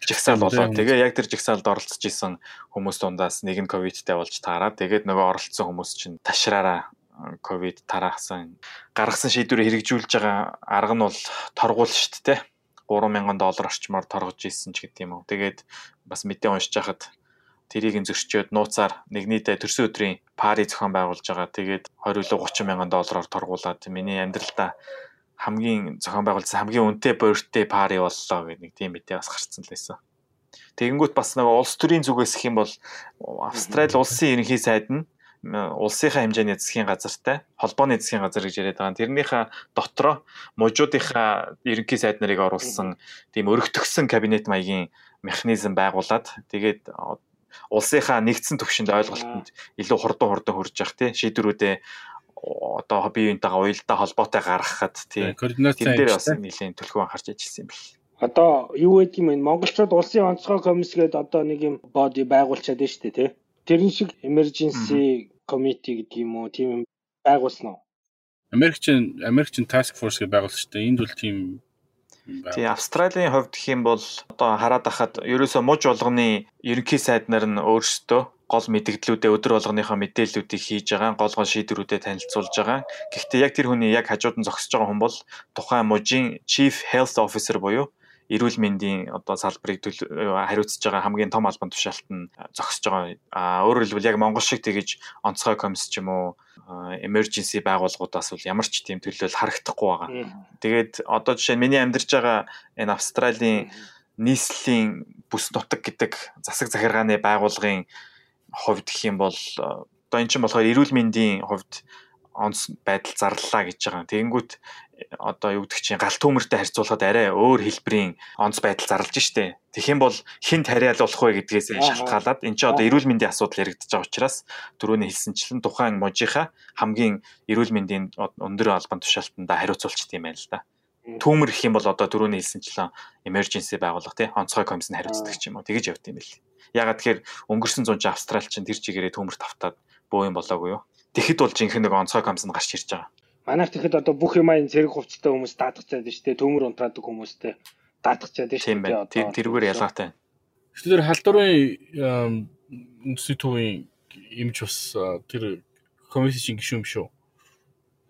жигсаал болоо. Тэгээ яг тэр жигсаалд оролцож исэн хүмүүс дундаас нэг нь ковидтэй болж таараад тэгээд нөгөө оролцсон хүмүүс чинь ташраараа ковид тараахсан гаргасан шийдвэрээ хэрэгжүүлж байгаа арга нь бол торгуул шүү дээ 3000 доллар орчмоор торгож ийсэн ч гэдэг юм уу. Тэгээд бас мэдээ уншиж хахад тэрийг зөрчөөд нууцаар нэгнийдээ төрсөн өдрийн пари зохион байгуулж байгаа. Тэгээд 20 илүү 30 мянган доллараар торгуулад миний амьдралдаа хамгийн зохион байгуулсан хамгийн үнэтэй birthday пари боллоо гэх нэг тийм мэдээ бас гарцсан л байсан. Тэгэнгүүт бас нэг улс төрийн зүгээс их юм бол Австрали улсын ерөнхий сайд нь улсынхаа хэмжээний засгийн газартай холбооны засгийн газар гэж яриад байгаа. Тэрнийхээ дотроо мужуудынхаа ерөнхий сайд нарыг оруулсан тийм өргөтгсөн кабинет маягийн механизм байгуулад тэгээд улсынхаа нэгдсэн төвшөнд ойлголтод илүү хурдан хурдан хүрж явах тий шийдвэрүүдээ одоо бие биентэйгээ уялдаа холбоотой гаргахад тий координац дээр бас нэлийн төлхөө анхаарч ажилласан юм бэл. Одоо юу гэдэг юм бэ? Монголчууд улсын онцгой комисс гэдэг одоо нэг юм боди байгуулчаад байна шүү дээ тий. Тэрэн шиг emergency committee гэдэг юм уу тийм байгуулсан уу? Америкчин Америкчин task force гэж байгуулсан шүү дээ. Энд бол тийм Тий Австралийн хувьд гэх юм бол одоо хараад ахад ерөөсөө муж болгоны ерөнхий сайд нар нь өөрсдөө гол мэдгдлүүдээ өдөр болгоныхоо мэдээллүүдийг хийж байгаа, гол гол шийдвэрүүдэд танилцуулж байгаа. Гэхдээ яг тэр хүний яг хажууд нь зогсож байгаа хүн бол тухайн мужийн Chief Health Officer буюу эрүүл мэндийн одоо салбарыг хариуцж байгаа хамгийн том албан тушаалт нь зогсож байгаа. А өөрөөр хэлбэл яг Монгол шиг тэгэж онцгой комисс ч юм уу emergency байгууллагуудаас бол ямар ч тийм төлөөл харагдахгүй байгаа. Тэгээд одоо жишээ нь миний амьдарч байгаа энэ Австралийн нийслэлийн бүс нутаг гэдэг засаг захиргааны байгууллагын хувьд гэх юм бол одоо эн чинь болохоор эрүүл мэндийн хувьд онц байдал зарлаа гэж байгаа. Тэгэнгүүт одоо юу гэдэг чинь галт төмөртэй харьцуулахад арай өөр хэлбэрийн онц байдал зарлж штэ. Тэгэх юм бол хинт хариалуулах вэ гэдгээс шалтгаалаад эн чинь одоо эрүүл мэндийн асуудал яригдж байгаа учраас түрүүний хэлсэнчлэн тухайн мужийнхаа хамгийн эрүүл мэндийн өндөр албан тушаалтанда хариуцуулчих тийм байна л да. Түүмэр гэх юм бол одоо түрүүний хэлсэнчлэн emergency байгууллага тий онцгой комисс нь хариуцдаг юм уу тэгэж явт юм бэл. Ягаад тэгэхээр өнгөрсөн 100 жил Австрал чинь тэр чигээрээ төмөр тавтаад боо юм болоогүй юу. Тэгэхэд бол жинхэнэ нэг онцгой комисс нь гарч ирж байгаа. Манайх тэгэхэд одоо бүх юм айн цэрэг хувцастай хүмүүс даатгацаад байна шүү дээ. Төмөр унтраадаг хүмүүстэй даатгацаад байна шүү дээ. Тийм байна. Тэрүүгээр ялгаатай. Тэгэхээр халдварын төвийн имж бас тэр комиссийн гишүүн биш үү?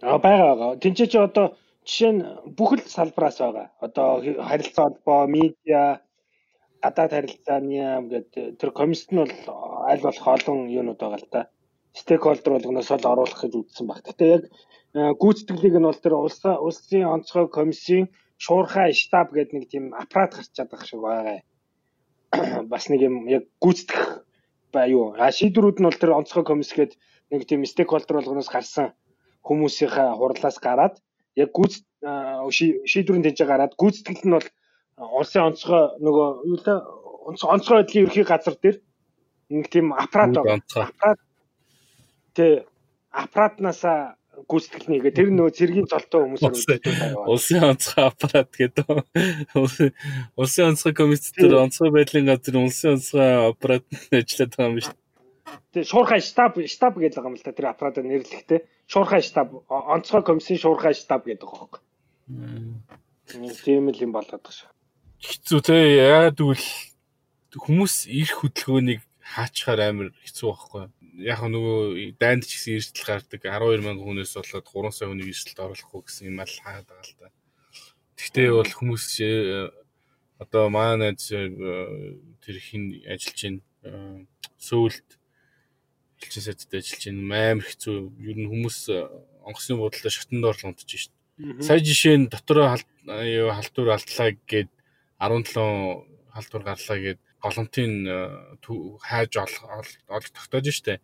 Аа байгаа. Тинчээ чи одоо жишээ нь бүх л салбараас байгаа. Одоо харилцаа холбоо, медиа, гадаад харилцааны яам гэдэг тэр комиссд нь бол аль болох олон юунууд байгаа л та. Стейкхолдер болгоноос л оруулах гэж үзсэн баг. Гэтэ яг гүйцэтгэлийг нь бол тэр улсын улсын онцгой комиссийн шуурхай штаб гэдэг нэг тийм аппарат гарчаад байгаа шиг байгаа. Бас нэг юм яг гүйцэтгэх ба юу. А шийдвэрүүд нь бол тэр онцгой комисс гэдэг нэг тийм стейкхолдер болгоноос гарсан хүмүүсийнхээ хурлаас гараад яг гүйц шийдвэрийн тэнцээ гараад гүйцэтгэл нь бол улсын онцгой нөгөө юу л онцгой байдлын ерхий газар дээр нэг тийм аппарат аппарат тэ аппаратнасаа гүйцэтгэл нэгээ тэр нөгөө цэргийн золтой хүмүүсээр улсын онцгой аппарат гэдэг улсын онцгой комисс дээр онцгой байдлын газар улсын онцгой аппарат ажилладаг юм биш. Тэгээ шуурхай штаб штаб гэдэг байгаа юм л та тэр аппаратаар нэрлэхдээ шуурхай штаб онцгой комиссийн шуурхай штаб гэдэг байгаа юм. Тийм л юм болоод байгаа шүү. Хэцүү те яад үл хүмүүс ирэх хөдөлгөөнийг хаачхаар амар хэцүү байхгүй. Яг нөгөө дайнд ч гэсэн эрсдэл гардаг 12 мянган хүнээс болоод 3 сая хүнийг эрсдэлд оруулахгүй гэсэн юм ал хаад байгаа л да. Гэхдээ бол хүмүүс э, одоо манай э, тэр хин ажиллаж байна э, сөүлд элчин сайдтай ажиллаж байна амар хэцүү ер нь хүмүүс онгоцны буудалтай шатанд орлон унтж шít. Сая жишээ нь дотор халтур алдлаа гээд 17 халтур гарлаа гээд голомтын хайж олох тогтоож штэ.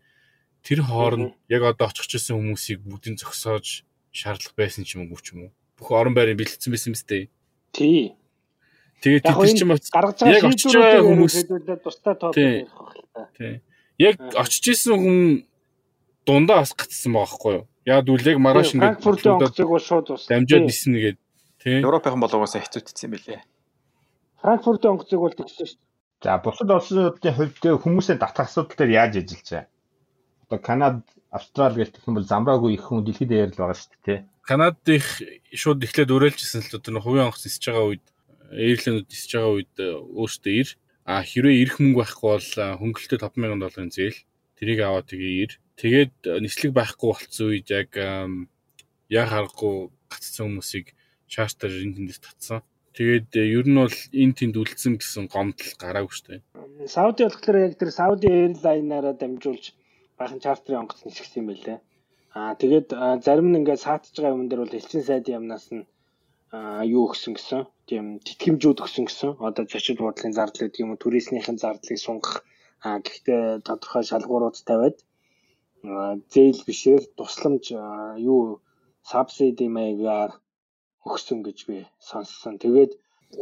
Тэр хооронд яг одоо очих гэсэн хүмүүсийг бүгдийг зогсоож шаардлага байсан ч юм уу ч юм уу. Бүх орон байрыг бэлтгэсэн байсан юм сте. Тий. Тэгээд тэр чинь гаргаж байгаа шийдвэрүүд хүмүүс тустай тоо байх байна. Тий. Яг очиж исэн хүн дундаа бас гацсан байгаа байхгүй юу? Яг дүлэг маргааш ингээд Франкфуртын онгоцыг бол шууд бас дамжаад нисэн нэгээд тий. Европын болгоосаа хэцүүдсэн байлээ. Франкфуртын онгоцыг бол тэгсэн шүү дээ. За бусад улсуудын хувьд хүмүүсээ татах асуудал дээр яаж ажиллаж байгаа? Одоо Канад, Австрали гэх юм бол замраагүй их хүн дэлхийд дээр л байгаа шүү дээ. Канад их шууд эхлээд өрөөлжсэн л одоо хувийн онгоц нисэж байгаа үед эйрлэнүүд нисэж байгаа үед өөртөө ир а хэрвээ ирэх мөнгө байхгүй бол хөнгөлөлтөд 5000 долларын зээл тэрийг аваад тэгээ ир. Тэгээд нислэг байхгүй болцсон үед яг яг харахгүй гацсан хүмүүсийг чартер тэндээс татсан. Тэгээд э, ер нь бол энэ тэнд үлдсэн гэсэн гомдол гараагүй шүү дээ. Сауди болохоор яг тэр Сауди Airline-аараа дамжуулж баахан чартерын онгоц нисгсэн юм байлээ. Аа тэгээд зарим нь ингээд саатж байгаа юм дээр бол элчин сайдын яамнаас нь юу өгсөн гэсэн тийм тэтгэмжүүд өгсөн гэсэн. Одоо зочид буудлын зардал гэдэг юм уу туризмын зардлыг сунгах аа гэхдээ тодорхой шалгуурууд тавиад зээл бишээр тусламж юу сабсиди маягаар өгсөн гэж би сонссон. Тэгээд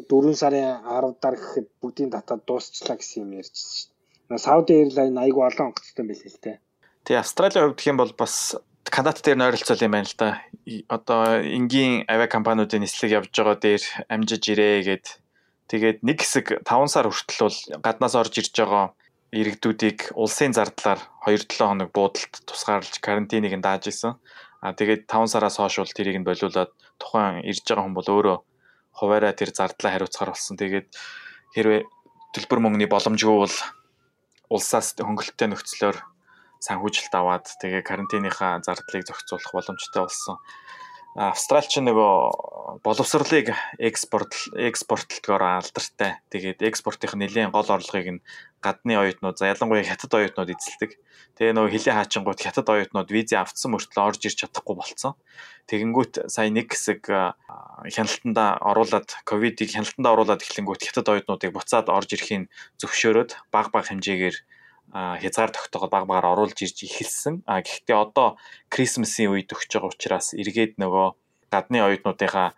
4 сарын 10 дараа гэхэд бүгдийн татаад дуусчлаа гэсэн юм ярьжсэн шүү дээ. Сауди Airline айгүй олон онгоцтой байлээ л дээ. Тэгээ Австралийн хувьд гэх юм бол бас Канадат дээр нойролцол юм байна л да. Одоо энгийн авиа компаниудын нислэг явж байгаа дээр амжиж ирээ гэд тэгээд нэг хэсэг 5 сар хүртэл бол гаднаас орж ирж байгаа иргэдүүдийг улсын зардлаар 2-7 хоног буудалд тусгаарлаж карантиныг дааж исэн. А тэгээд 5 сараас хойш бол тэрийг нь болиулаад тухайн ирж байгаа хүн бол өөрөө хуваараа тэр зардлаа хариуцахаар болсон. Тэгээд хэрвээ төлбөр мөнгөний боломжгүй бол улсаас хөнгөлөлттэй нөхцлөөр санхүүжилт аваад тэгээ карантиныхаа зардлыг зохицуулах боломжтой болсон. Австралч нөгөө боловсролыг экспорт экспортлогоор алдартай. Тэгээд экспортын нэлийн гол орлогыг нь гадны оюутнууд, за ялангуяа хятад оюутнууд эзэлдэг. Тэгээ нөгөө хилийн хаачингууд хятад оюутнууд визээ авцсан мөртлөө орж ирч чадахгүй болцсон. Тэгэнгүүт сая нэг хэсэг хяналтанда оруулаад ковидыг хяналтанда оруулаад эхлэнгүүт хятад оюутнуудыг буцаад орж ирэхийг зөвшөөрөөд баг баг хэмжээгээр хязгаар тогтооход баг багаар оруулж ирж эхэлсэн. А гэхдээ одоо Крисмсийн үед өгч байгаа учраас эргээд нөгөө гадны оюутнуудынхаа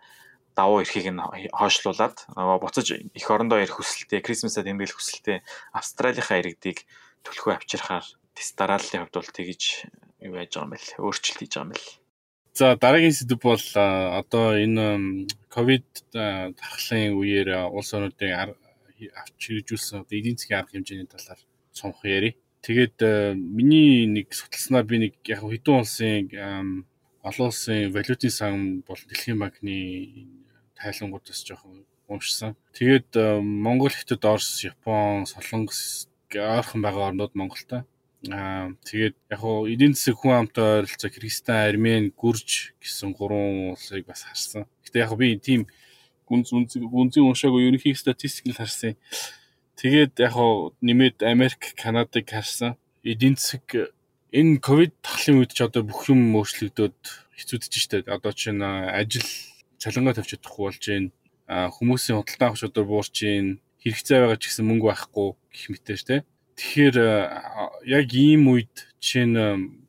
давуу эрхийг нь хойшлуулад нөгөө буцаж эх орондоо ирэх хүсэлтэй, Крисмсад тэмдэглэх хүсэлтэй Австралийнхаа иргэдийг төлхөө авчирхаар тест дарааллын хувьд бол тэгж юу яаж байгаа юм бэл өөрчлөлт хийж байгаа юм бэл. За дараагийн сэдв бол одоо энэ ковид тархлын үеэр улс орнуудын авч хэрэгжүүлсэн эдийн засгийн арга хэмжээний талаар сунх яри. Тэгээд миний нэг судалснаар би нэг яг хэдэн улсын олон улсын валютын сан бол дэлхийн банкны тайлангуудаас жоохон уншсан. Тэгээд Монгол, Хятад, Орос, Япон, Солонгос ойрхон байгаа орнууд Монголтой. Аа тэгээд яг хуу эдийн засаг хүн амтай ойролцоо Кыргызстан, Армен, Гүрж гэсэн гурван улсыг бас харсан. Гэтэ яг би тийм гүнз гүнзгий уншаагүй ерөнхий статистик л харсан. Тэгээд яг хуу нэмээд Америк, Канадыг харсан. Эдийн засаг энэ ковид тахлын үед ч одоо бүх юм өөрчлөгдөд хэцүүдэж штэ. Одоо чинь ажил цалингаа тавьж чадахгүй болж байна. Хүмүүсийн худалдан авах чадвар буурч байна. Хэрэгцээ байгаа ч гэсэн мөнгө байхгүй гэх мэтэж тэ. Тэгэхээр яг ийм үед чинь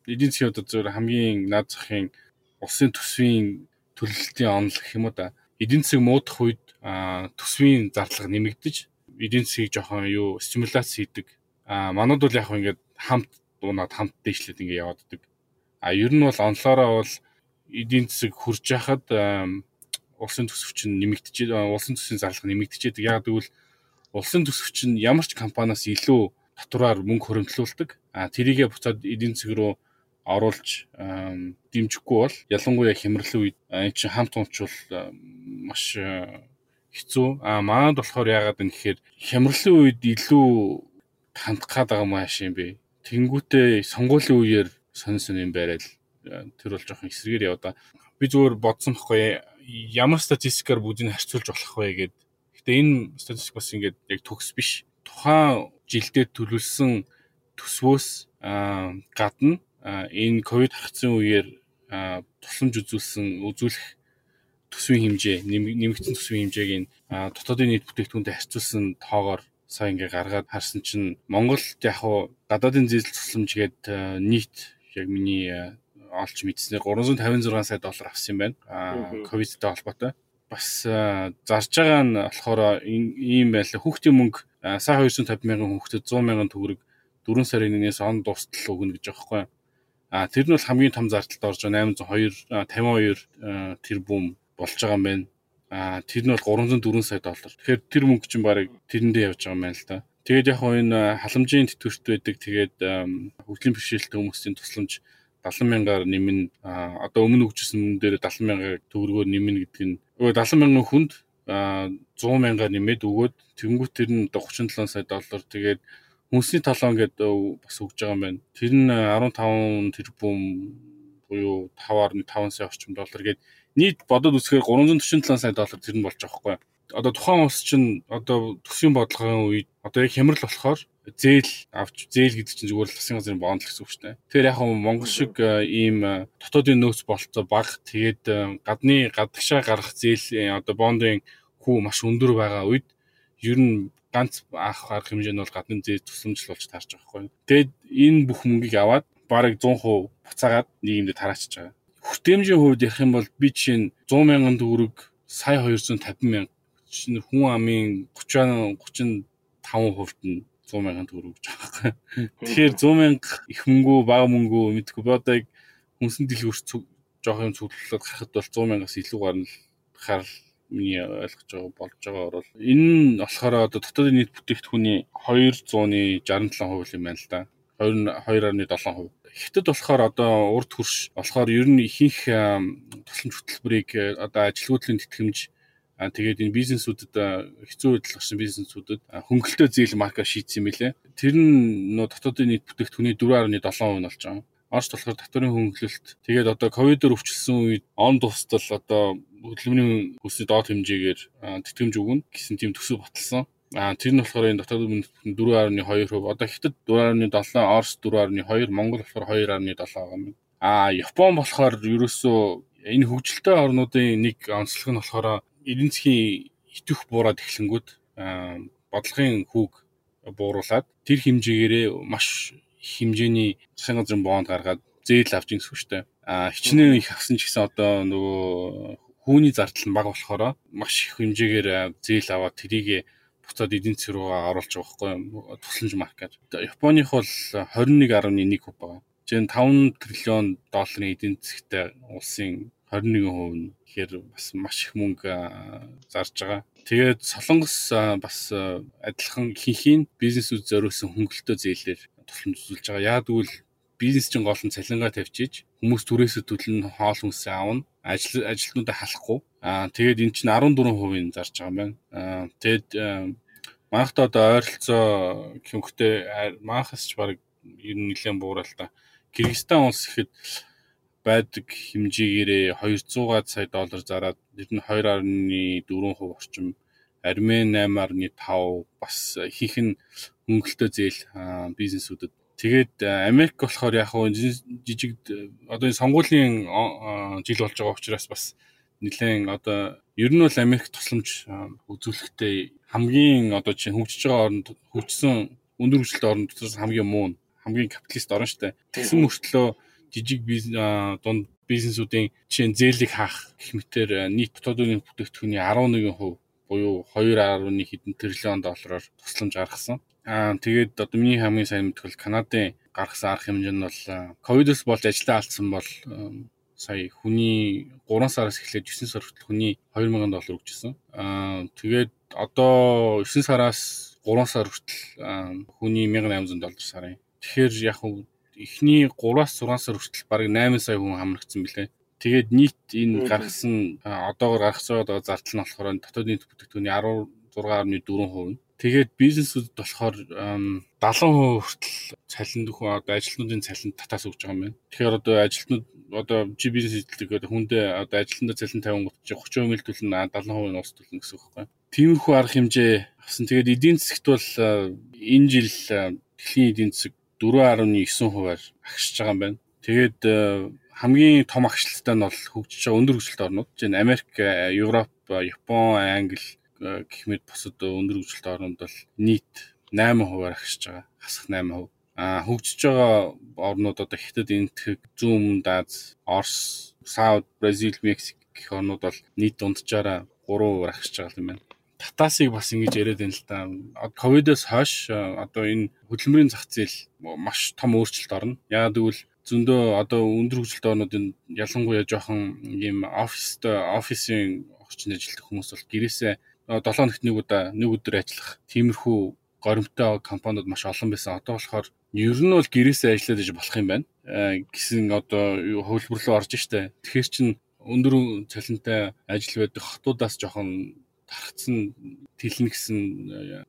эдийн засгийн одоо зөв хамгийн наад захын улсын төсвийн төлөлтийн онол гэх юм уу да. Эдийн засаг муудах үед төсвийн зарлага нэмэгдэж эдийн засгийг жоохон юу стимуляц хийдэг. А манад бол яг ингээд хамт дуунаад хамт дэвшлээд ингээд явааддаг. А ер нь бол онлоороо бол эдийн засаг хурж яхад улсын төсөв чинь нэмэгдэж улсын төсвийн зарлага нэмэгдэж байдаг. Яг гэвэл улсын төсөв чинь ямар ч компаниас илүү татвараар мөнгө хөрөмтлүүлдэг. А тэрийгэ буцаад эдийн засаг руу оруулж дэмжихгүй бол ялангуяа хямралын үед энэ чинь хамт унчвал маш хэцүү. А манад болохоор яагаад юм гэхээр хямралын үед илүү хандах гад байгаа маш юм бэ. Тэнгүүтээ сонгуулийн үеэр сонь сонь юм байрал тэр бол жоохон эсрэгээр яваа да. Би зүгээр бодсон байхгүй ямар статистикаар бүгдийг харьцуулж болох вэ гэд. Гэтэ энэ статистик бас ингээд яг төгс биш. Тухайн жилдээ төлөвлөсөн төсвөөс гадна энэ ковид хагцсан үеэр тусламж үзүүлсэн үзүүлэх төсвийн хэмжээ нэмэгдсэн төсвийн хэмжээг нь дотоодын нийт бүтээгдэхүүнтэй харьцуулсан тоогоор сая ингээ гаргаад харсан чинь Монголд яг хуу гадаадын зээл тусламж гээд нийт яг миний олж мэдснээр 356 сая доллар авсан юм байна. ковидтэй холбоотой. Бас зарж байгаа нь болохоор ийм байла хүүхдийн мөнгө сая 250 мянган хүүхдэд 100 мянган төгрөг 4 сарын 1-ээс он дуустал өгнө гэж байгаа байхгүй. А тэр нь бол хамгийн том зардалд орж байгаа 802 52 тэрбум болж байгаа юм байна. А тэр нь бол 304 сая доллар. Тэгэхээр тэр мөнгө чинь барыг тэрэндээ явж байгаа юм байна л да. Тэгээд яг энэ халамжийн тэтгэврт байдаг тэгээд хөгжлийн бэрхшээлтэй хүмүүсийн тусламж 70 мянгаар нэмнэ одоо өмнө өгчсэн мөн дээр 70 мянгаар төгрөгөөр нэмнэ гэдэг нь 70 мянган хүнд 100 мянгаар нэмээд өгөөд тэнгуут тэр нь 37 сая доллар тэгээд хүнсний талон гэдэг бас өгж байгаа юм байна. Тэр нь 15 тэрбум буюу 5.5 сая орчим доллар гээд нийт бодод үсгээр 347 сая доллар тэр нь болж байгаа хгүй. Одоо тухайн улс чинь одоо төсвийн бодлогын үед одоо яг хямрал болохоор зээл авч зээл гэдэг чинь зүгээр л засгийн газрын бонд л гэсэн үг шүү дээ. Тэгэхээр яг Монгол шиг ийм дотоодын нөөц болцоо баг тэгээд гадны гадагшаа гарах зээл одоо бондын хүү маш өндөр байгаа үед ер нь ганц анх арга хэмжээ нь бол гадны зээл тусламж болж таарч байгаа хгүй. Тэгэд энэ бүх мөнгийг аваад бараг 100% буцаагаад нийгэмдээ тараачиж байгаа. Хүртээмжийн хувьд ярих юм бол би жишээ нь 100 мянган төгрөг сая 250 мянга чинь хүн амын 30 35% нь 100 мянган төгрөг гэж байгаа байхгүй. Тэгэхээр 100 мянга их мөнгө бага мөнгө мэдгүй би одоо яг хүнсэн дэлгүүрт жоох юм цуглуулад гарахад бол 100 мянгаас илүү гарна л харал миний ойлгож байгаа болж байгаа бол энэ нь болохоор одоо дотоодын нийт бүтээгдэхүүний 200-ны 67% юм байна л да. 2.7%. Хятад болохоор одоо урд хөрш болохоор ер нь ихэнх тусламж хөтөлбөрийг одоо ажилгүйдлийн тэтгэмж тэгээд энэ бизнесүүдэд хэцүү байдал гарсан бизнесүүдэд хөнгөлөлтөө зээл марка шийдсэн билэ. Тэр нь нөө дотоодын нийт бүтээгдэхүүний 4.7% нь болж байгаа. Орч болохоор татварын хөнгөлөлт тэгээд одоо ковидоор өвчлсөн үед он тусдал одоо хөдөлмөрийн хүсний доод хэмжээгээр тэтгэмж өгнө гэсэн тийм төсөв баталсан. А тэр нь болохоор энэ дотоод үндэстэн 4.2%, одоо Хятад 4.7, Орос 4.2, Монгол болохоор 2.7 байгаа юм. А Япон болохоор ерөөсөө энэ хөгжилтэй орнуудын нэг онцлог нь болохоор эдийн засгийн итвэх буураад эхлэнгүүд бодлогын хүүг бууруулад тэр хэмжээгээрээ маш хэмжээний засгийн газрын бонд гаргаад зээл авч ин гэсвчтэй. А хичнээн их авсан ч гэсэн одоо нөгөө хүүний зардал нь бага болохоор маш их хэмжээгээр зээл аваад тэрийг буцаад эдийн засаг руугаа оруулж байгаа байхгүй тусламж маркаар. Японых бол 21.1 хувь байгаа. Жин 5 триллион долларын эдийн засгтай улсын 21% нь тэгэхээр бас маш их мөнгө зарж байгаа. Тэгээд Солонгос бас адилхан ихэнхийн бизнесүүд зориулсан хөнгөлөлтөө зээлээр тусламж үзүүлж байгаа. Яг тэгвэл бизнес чинь гол нь цалингаа тавьчиж хүмүүс түрээсээ төлн хоол хүнсээ аавна. Ажил ажилтнуудаа халахгүй. Аа тэгээд эн чинь 14% зарж байгаа юм байна. Аа тэгээд манайхад одоо ойролцоо хөнгөтэй манайхаас ч баг ер нь нэлээд буурал та. Кыргызстан улс ихэд байдаг хэмжээгээрээ 200-аад сая доллар зараад ер нь 2.4% орчим Армен 8.5 бас хийх нь хөнгөлтөө зээл бизнесүүдэд Тэгээд Америк болохоор яг хөө жижиг одоо энэ сонгуулийн жил болж байгаа учраас бас нэлээд одоо ер нь бол Америк тусламж үзүүлэхдээ хамгийн одоо чинь хөгжиж байгаа орнд хөгжсөн өндөр хүчлэлтэй орнд дотроос хамгийн муу хамгийн капиталист орн штэ. Тэгсэн мөртлөө жижиг дунд бизнесүүдийн чинь зээлийг хаах гэх мэтэр нийт дотоодын бүтээгдэхүүний 11% буюу 2.1 хэдэн тэрлион доллараар тусламж гаргасан. Аа тэгээд одоо миний хамгийн сайн мэдэх бол Канадын гаргасан арга хэмжээ нь бол ковидос болж ажиллаа алдсан бол сая хүний 3 сараас эхлээд 9 сар хүртэл хүний 2000 доллар өгчсэн. Аа тэгээд одоо 9 сараас 3 сар хүртэл хүний 1800 доллар сарын. Тэгэхээр яг эхний 3-аас 6 сар хүртэл бараг 8 сая хүн хамрагдсан билээ. Тэгээд нийт энэ гаргасан одоогор гаргаж байгаа зардал нь болохоор дотоодын бүтээгдэхүүний 16.4% Тэгээд бизнесүүд болохоор 70% хүртэл цалин дөхөн одоо ажилтнуудын цалин татаас өгч байгаа юм байна. Тэгэхээр одоо ажилтнууд одоо чи бизнес эзэлдэг хүндээ одоо ажилтнаа цалин 50 гот чи 30% мэлтүүлнэ 70% нь ус төлнө гэсэн үг байхгүй. Тиймэрхүү арга хэмжээ авсан. Тэгээд эдийн засгт бол энэ жил дэлхийн эдийн засаг 4.9%-аар агшиж байгаа юм байна. Тэгээд хамгийн том агшлалтай нь бол хөгжиж байгаа өндөр хүчтэй орнууд. Нь Америк, Европ, Япон, Англи гэх мэт бусад өндөр хөгжилтэй орнууд бол нийт 8%-аар агшиж байгаа. Хасах 8%. А хөгжиж байгаа орнууд одоо хятад, энэтхэг, зүүн өмнөд Аз, Орос, Сауд, Бразил, Мексик гэх орнууд бол нийт дунджаараа 3%-аар агшиж байгаа юм байна. Татасыг бас ингэж яриад байна л да. Ковидоос хойш одоо энэ хөдөлмөрийн зах зээл маш том өөрчлөлт орно. Яагаад гэвэл зөндөө одоо өндөр хөгжилтэй орнуудын ялангуяа жоохон ийм оффист офисын орчинд ажилладаг хүмүүс бол гэрээсээ 7 хоногт нэг удаа нэг өдөр ажиллах тиймэрхүү горимтой компаниуд маш олон байсан. Одоо болохоор ер нь бол гэрээсээ ажиллаад иж болох юм байна. гэсэн одоо хөлбөрлөө орж штэ. Тэгэхээр чин өндөр цалинтай ажил байдаг хотуудаас жоохон тархацсан тэлнэ гэсэн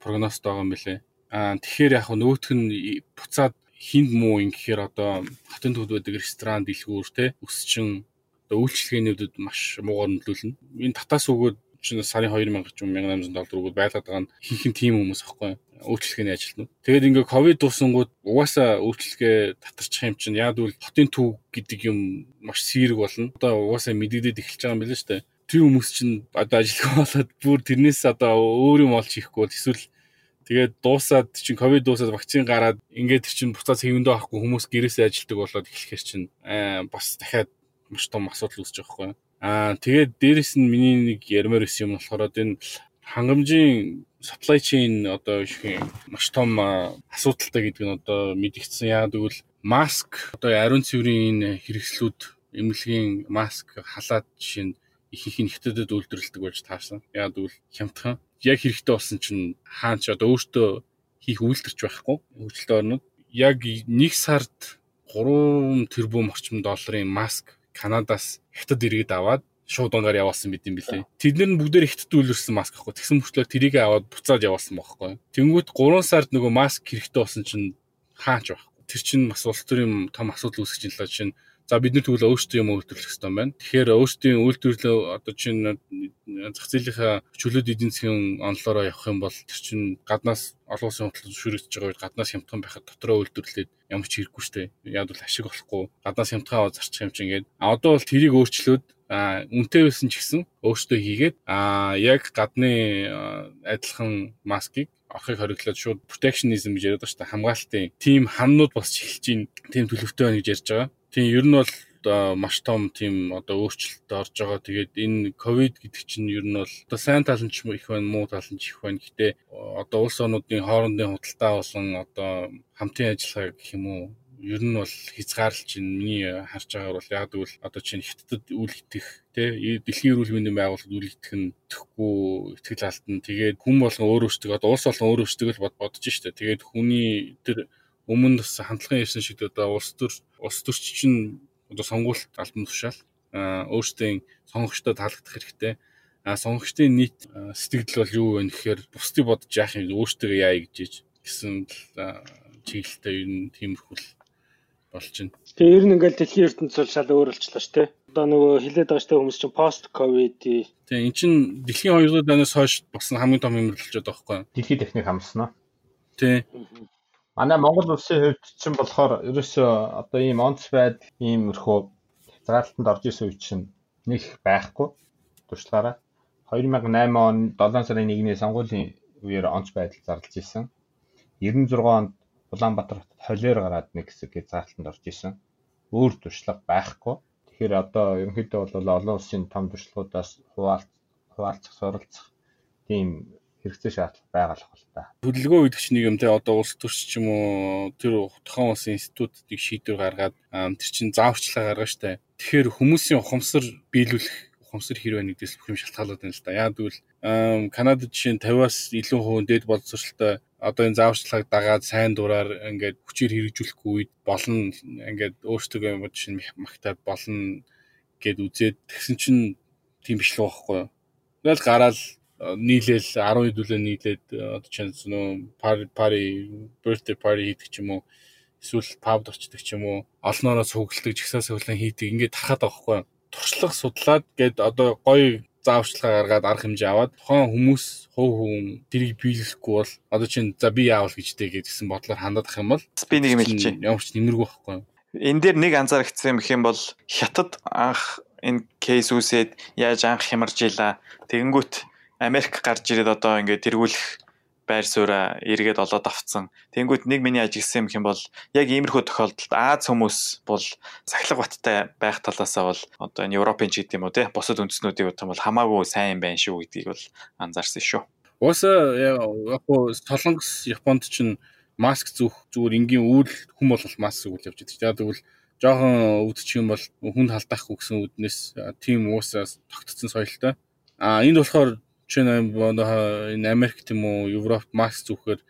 прогнозт байгаа юм билэ. Аа тэгэхээр яг нөгөөх нь буцаад хинд муу юм гэхээр одоо хотын төвд байдаг ресторан дэлгүүр те өсчин одоо үйлчлэгээнүүдэд маш муугар нөлөөлнө. Энэ татаас өгөөд сарын 2000 ч юм 1800 доллар өгөөд байлгаад байгаа нь хинхэн тим хүмүүс аахгүй үйлчлэгээний ажилтнууд. Тэгээд ингээ ковид дуусангууд угаасаа үйлчлэгээ татарчих юм чинь яад үл хотын төв гэдэг юм маш сэрэг болно. Одоо угаасаа мэдэгдээд эхэлж байгаа юм билээ шүү дээ. Тэр хүмүүс чинь одоо ажилтгаа болоод бүр тэрнээс одоо өөр юм олж хийхгүй бол эсвэл тэгээд дуусаад чинь ковид дуусаад вакцин гараад ингээд чинь буцаад хэвэндээ авахгүй хүмүүс гэрээсээ ажилтдаг болоод эхлэхээр чинь бас дахиад маш том асуудал үүсэж байгаа юу? Аа тэгээд дээрэс нь миний нэг ярмаар исэн юм болохоор энэ хангамжийн supply chain одоо их маш том асуудалтай гэдэг нь одоо мэдгдсэн. Яагаад гэвэл маск одоо ариун цэврийн хэрэгслүүд эмнэлгийн маск халаад жишээ нь их их нэгтэдэд үйлдвэрлэдэг болж таарсан. Яагаад гэвэл хямдхан яг хэрэгтэй болсон чинь хаан ч одоо өөртөө хийх үйлдвэрч байхгүй. Хөгжилтэй орнууд яг нэг сард 3 тэрбум орчим долларын маск Канадаас хятад иргэд аваад шууд унгаар явуулсан бид юм билээ. Тэд нар бүгдээр хятад үйлрсэн маск ахгүй. Тэгсэн мөрчлөө тэрийг аваад буцаад явуулсан байхгүй. Тэнгүүт 3 сард нөгөө маск хэрэгтэй болсон чинь хаач байхгүй. Тэр чинь бас улс төрийн том асуудал үүсгэж байна л чинь За бид нар тэгвэл өөрсдөө юм үйлдвэрлэх хэрэгтэй байна. Тэгэхээр өөрсдийн үйлдвэрлэлөө одоо чинь зах зээлийнхаа чөлөөт эдийн засгийн онолоороо явах юм бол тэр чинь гаднаас олон улсын хөдөлгөөн зөвшөөрөгдөж байгаа үед гаднаас хямдхан байхад дотроо үйлдвэрлээд ямар ч хэрэггүй шүү дээ. Яг бол ашиг болохгүй. Гаднаас хямдхан аваад зарчих юм чинь ингээд. А одоо бол тэрийг өөрчлөөд а үнэтэй байсан ч гэсэн өөртөө хийгээд а яг гадны адилхан маскыг орохыг хориглоод шууд protectionism гэж яриад байгаа шүү дээ хамгаалтын тим ханнууд босч эхэлж байна. Тим төлөвтэй байна гэж ярьж байгаа. Тийм ер нь бол маш том тийм одоо өөрчлөлт орж байгаа. Тэгээд энэ ковид гэдэг чинь ер нь бол одоо сайн тал нь ч их байна, муу тал нь ч их байна. Гэтэ одоо улс орнуудын хоорондын худалдаа болон одоо хамтын ажиллагаа гэх юм уу ер нь бол хязгаарлалч чинь миний харж байгаагаар бол яг гэвэл одоо чинь хятадд үл итгэх тий дэлхийн эрүүл мэндийн байгууллагад үл итгэх нь тэхгүй итгэл алдна. Тэгээд хүн болгон өөр өөртөө одоо улс болгон өөр өөртөө л бодож штэ. Тэгээд хүний тэр өмнө бас хандлагын ярьсан шиг одоо улс төр улс төрч чинь одоо сонгуульт албан тушаал өөрсдийн сонгогчдод таалагдах хэрэгтэй. А сонгогчдын нийт сэтгэл бол юу вэ гэхээр бусдыг бодож яах юм өөртөө яа гэж гэсэн чиглэлтэй ер нь тиймэрхүү болж байна. Тэгээ ер нь ингээл дэлхийн ертөнцийн бол шал өөр болчлаа шүү дээ. Одоо нөгөө хилээд байгаа шүү дээ хүмүүс чинь пост ковид. Тэгээ эн чинь дэлхийн 2 дугаар дайнаас хойш болсон хамгийн том хэмжүүлэлчүүд байгаа байхгүй юу? Дэлхийн техник хамснаа. Тий. Манай Монгол улсын хувьд чинь болохоор ерөөсөө одоо ийм онц байд иймэрхүү хязгаарлалтанд орж исэн үе чинь нэг байхгүй туршлагаараа 2008 он 7 сарын 1-ний сонгуулийн үеэр онц байдал зарлж исэн. 96 онд Улаанбаатар хотод холиор гараад нэг хэсэг хязгаарлалтанд орж исэн. Өөр туршлага байхгүй. Тэгэхээр одоо ерөнхийдөө бол олон улсын том туршлагуудаас хуваалц хуваалцах, суралцах тийм хэрэгцээ шаардлага байгаа л хэл та. Хөдөлгөөн үйдэгч нэг юм те одоо улс төрч ч юм уу тэр тухайн улсын институтыг шийдвэр гаргаад тэр чин зааварчлага гаргаж штэ. Тэгэхээр хүмүүсийн ухамсар биелүүлэх ухамсар хэрвээ нэгдээс бүх юм шалтгаалаад байна л да. Яг тэгвэл Канадад жишээ нь 50-аас илүү хувийн дэд боловсролтой одоо энэ зааварчлагыг дагаад сайн дураар ингээд хүчээр хэрэгжүүлэхгүй үед болно ингээд өөрсдөө юм чинь магтаад болно гэд үзээд тэгсэн чинь тийм биш л байхгүй юу. Тэгэл гараал нийлээл 10 хэдүүлээ нийлээд одоо чинь нөө пари пари birthday party хийдэг ч юм уу эсвэл пабд очдог ч юм уу олноороо цугладаг жигсаа цуглан хийдэг ингээд тархаад байгаа хгүй туршлага судлаад гээд одоо гоё зааварчилгаа гаргаад арга хэмжээ аваад тухайн хүмүүс хувь хүн тэрийг биелэхгүй бол одоо чинь за би яавал гэжтэй гэдгсэн бодлоор хандаад ах юм бол би нэг юм хэлчихэ. Ямар ч нэмэргүй байхгүй. Энэ дээр нэг анзаарчихсан юм их юм бол хятад анх энэ кейс үүсээд яаж анх хямарж ийла. Тэгэнгүүт Америк гарч ирээд одоо ингээд тэргүүлэх байр сууриа эргээд олоод авцсан. Тэнгүүт нэг миний ажигласан юм бол яг иймэрхүү тохиолдолд Аз хүмүүс бол сахилга баттай байх талаасаа бол одоо энэ Европын ч гэдэг юм уу те бусад үндэснүүдийн хувьд бол хамаагүй сайн байна шүү гэдгийг бол анзаарсан шүү. Ууса яг Солонгос Японд ч маск зүүх зүгээр энгийн үйл хүм бол маск зүгэл явж байдаг. Яг тэгвэл жоохон өвдчих юм бол хүнд халдаахгүй гэсэн үднээс тийм уусаа тогтцсон соёлтой. А энд болохоор жишээ нь энэ Америк тийм үү Европт маск зүүхээр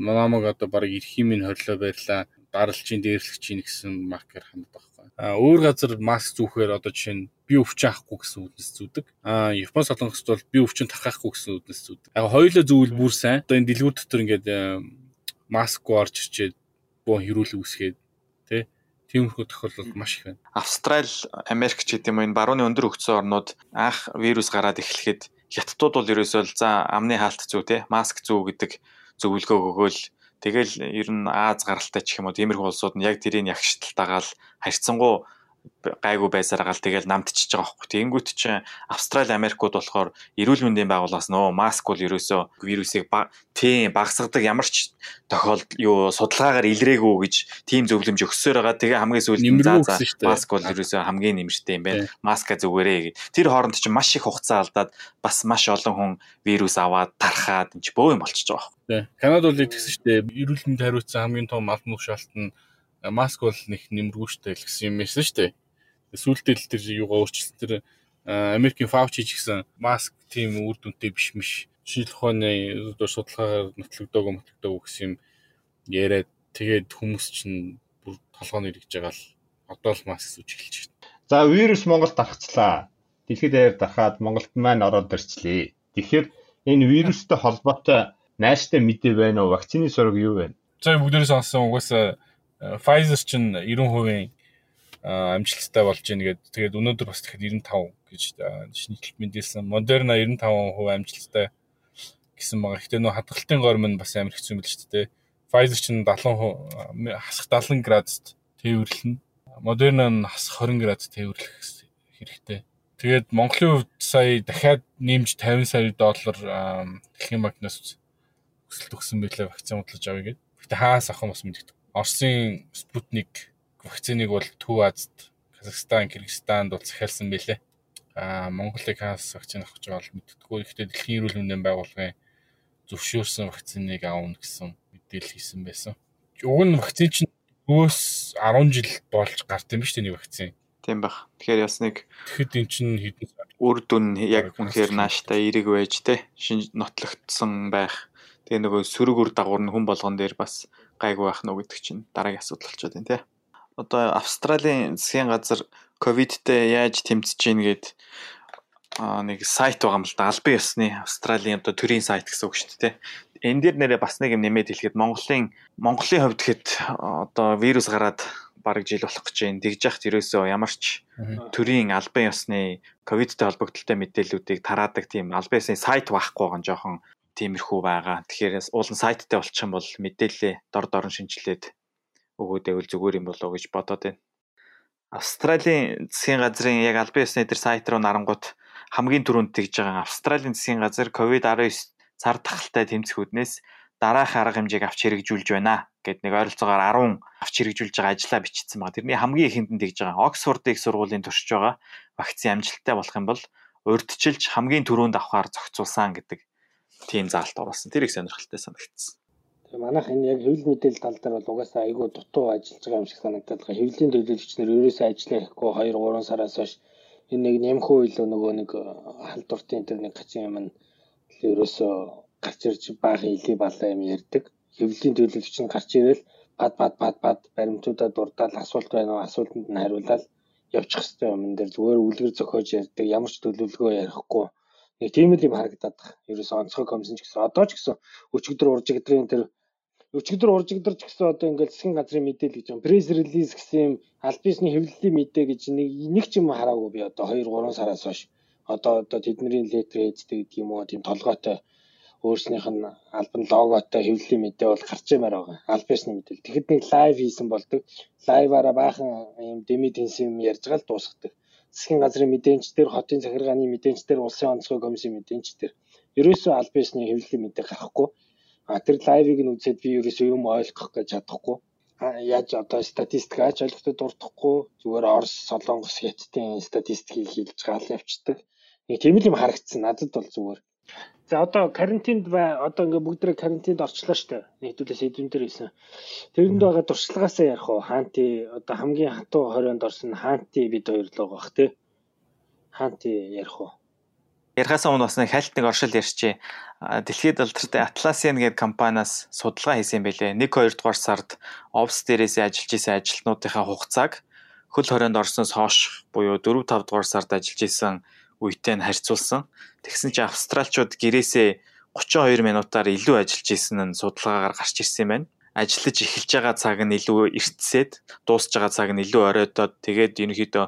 намайг одоо баг эрхийн минь хорлоо байрлаа даралчийн дээрлэгчийн гэсэн маркер ханддаг байхгүй. А өөр газар маск зүүхээр одоо жишээ нь би өвчин авахгүй гэсэн үднэс зүүдэг. А Япон солонгост бол би өвчин тархахгүй гэсэн үднэс зүүдэг. Яг хоёулаа зөвл бүр сайн. Одоо энэ дэлгүүр дотор ингээд маскгүй орж ирчээд боо хэрүүл үүсгээд тий тиймэрхүү тохиолдол маш их байна. Австрали, Америк ч гэдэм юм энэ барууны өндөр хөгжсөн орнууд анх вирус гараад эхлэхэд хятадууд бол ерөөсөө л за амны хаалт зүү те маск зүү гэдэг зөвлөгөө өгөөл. Тэгэл ер нь Аз гаралтай ч юм уу тиймэрхүү улсууд нь яг тэрийг ягшталтайгаал харьцангуй гайгүй байсараагаал тэгэл намтчихж байгаа хөөхгүй. Тэнгүүт чинь Австрали, Америкууд болохоор эрүүл мэндийн байгууллагаас нөө маск бол ерөөсөө вирусыг тийм багасгадаг ямар ч тохиолдол юу судалгаагаар илрээгүй гэж тийм зөвлөмж өгсөөр байгаа. Тэгээ хамгийн сүүлд за за маск бол ерөөсөө хамгийн нэмэртэй юм байна. Маска зүгээрээ гэж. Тэр хооронд чинь маш их хугацаа алдаад бас маш олон хүн вирус аваад тархаад энэ ч бөө юм болчихж байгаа. Тий. Канад бол тэгсэн шүү дээ. Эрүүл мэнд хариуцсан хамгийн том албан тушаалт нь маск бол нэг нэмэргүй штэ гэсэн юм байсан штэ. Сүүлдээ л тэр юугаа өөрчилсөн тэр Америкийн Fauci ч гэсэн маск тийм үр дүнтэй биш миш. Шинжлэх ухааны судалгаагаар нотлогдоогүй нотлогдоогүй гэсэн юм яриад тэгээд хүмүүс чинь бүр толгойн ирж байгаа л одоо л маск сууж эхэлж байна. За вирус Монголд дарахчлаа. Дэлхийд даяар дарахад Монголд маань ороод ирчлээ. Тэгэхээр энэ вирустай холбоотой нааштай мэдээ байна уу? Вакцины сураг юу вэ? За бүгдээрээ сонссон угаасаа Pfizer чинь 90% амжилттай болж байна гэдэг. Тэгээд өнөөдөр бас тэгэхэд 95 гэж шинжилт мэдээлсэн. Moderna 95% амжилттай гэсэн байгаа. Гэхдээ нөө хадгалтын гормон нь бас амар хэцүү юм л шүү дээ. Pfizer чинь 70 хасах 70 градуст тээвэрлэнэ. Moderna нь хасах 20 градус тээвэрлэх хэрэгтэй. Тэгээд Монголын хувьд сая дахиад нэмж 50 сая доллар дэлхийн банкнаас өсөлт өгсөн байлаа вакцин бодлож авъя гэдэг. Гэхдээ хаас авах юм бас мэддэг. Оросын Спутник вакциныг бол Төв Азад, Казахстан, Кыргызстанд бол захиалсан байлээ. Аа Монголыг хаас вакцин авах гэж бол мэддэггүй. Гэхдээ Дэлхийн эрүүл мэндийн байгууллагын зөвшөөрсөн вакциныг аавна гэсэн мэдээлэл хийсэн байсан. Уг нь вакцин чинь өөс 10 жил болж гарт юм биш үү нэг вакцин. Тийм баг. Тэгэхээр бас нэг тэгэхэд эн чинь хэдэн үр дүн яг үнэхээр нааштай эерэг байж те шинж нотлогдсон байх. Тэгээ нөгөө сөрөг үр дагавар нь хүн болгон дээр бас гайгүй байх нь гэдэг чинь дараагийн асуудал болчиход байна тий. Одоо Австралийн засгийн газар ковидтэй яаж тэмцэж гин гэд нэг сайт байгаа юм л да. Албан ёсны Австралийн одоо төрийн сайт гэсэн үг шүү дээ. Энэ дээр нэрээ бас нэг юм нэмээд хэлэхэд Монголын Монголын хувьд гэхэд одоо вирус гараад бараг жил болох гэж байна. Тэгж яхад ерөөсөө ямар ч төрийн албан ёсны ковидтэй холбогдлолтой мэдээллүүдийг тараадаг тийм албан ёсны сайт байхгүй байгаа нь жоохон тиймэрхүү байгаа. Тэгэхээр уулын сайттай болчих юм бол мэдээлэлээ дор дорн шинжилээд өгөөд байвал зүгээр юм болоо гэж бодоод байна. Австралийн засгийн газрын яг албан ёсны дээр сайт руу нарангууд хамгийн түрүүнд тэгж байгаа Австралийн засгийн газар COVID-19 цар тахалтай тэмцэх үднээс дараах арга хэмжээг авч хэрэгжүүлж байна гэд нэг ойролцоогоор 10 авч хэрэгжүүлж байгаа ажлаа бичсэн байгаа. Тэрний хамгийн ихэнд нь тэгж байгаа. Оксфорд их сургуулийн туршиж байгаа вакцины амжилттай болох юм бол урьдчилж хамгийн түрүүнд авахар зохицуулсан гэдэг тийм заалт оруулсан. Тэр их сонирхолтой санагдсан. Тэгээ манайх энэ яг хэвлэл мэдээлэл тал дээр бол угаасаа айгүй дутуу ажиллаж байгаа юм шиг санагдаад байгаа. Хэвлэлийн төлөөлөгч нар ерөөсөө ажиллаа хийхгүй 2 3 сараас хойш энэ нэг нямхуу илүү нөгөө нэг э, халдвартын тэр нэг хачин юм нь ерөөсөө гарч ирж баахан илий балаа юм ярьдаг. Хэвлэлийн төлөөлөгч нь гарч ирэл бад бад бад бад баримтуудаа дурдаад асуулт байна уу асуултанд нь хариулаад явчих хэвээр юм дээр зүгээр үлгэр зөхиож ярьдаг ямар ч төлөвлөгөө ярихгүй нэг тийм л юм харагдаад байна. Ерөөс онцгой комиссн ч гэсэн одоо ч гэсэн өчигдөр уржигдрын тэр өчигдөр уржигдэрч гэсэн одоо ингээл засгийн газрын мэдээлэл гэж юм. Пресс релиз гэсэн юм аль бисны хэвлэлийн мэдээ гэж нэг нэг ч юм хараагүй би одоо 2 3 сараас хойш. Одоо одоо тэдний летер ээжтэй гэдэг юм уу тийм толгойтой өөрснийх нь альбан логотой хэвлэлийн мэдээ бол гарч имаар байгаа. Аль бисны мэдээлэл. Тэгэхэд нэг лайв хийсэн болдог. Лайваараа баахан юм деми тенсив юм ярьж гал дуусгадаг. Засгийн газрын мэдээнч дээр, хотын захиргааны мэдээнч дээр, улсын онцгой комиссийн мэдээнч дээр ерөөсөө аль бисны хэвлэлийн мэдээ гарахгүй А тэр лайвыг нь үзээд би ерөөсөө юм ойлгох гэж чадахгүй. Яаж одоо статистик ач ойлгоход дуртахгүй зүгээр Орос, Солонгос, Хятадын статистикийг хийлж гал явцдаг. Нэг тийм л юм харагдсан. Надад бол зүгээр. За одоо карантинд бай одоо ингээ бүгдрээ карантинд орчлоо штэ. Нэгдүүлээс эдвэн дээр хэлсэн. Тэрэнд байгаа туршлагаасаа ярих уу? Хаанти одоо хамгийн хатуу хорионд орсон хаанти бид хоёр л байгаа бах тий. Хаанти ярих уу? Ярихаас өмнө бас нэг хальт нэг оршил ярьчээ. Дэлхийд алдартай Atlassian гэдэг компаниас судалгаа хийсэн байлээ. 1 2 дугаар сард офс дээрээс ажиллаж исэн ажилтнуудынхаа хугацааг хөл хорионд орсноос хойш буюу 4 5 дугаар сард ажиллаж исэн үетэй нь харьцуулсан. Тэгсэн чинь австралчууд гэрээсээ 32 минутаар илүү ажиллаж исэн нь судалгаагаар гарч ирсэн юм байна ажиллаж эхэлж байгаа цаг нь илүү эртсээд дуусж байгаа цаг нь илүү оройдоод тэгээд ерөнхийдөө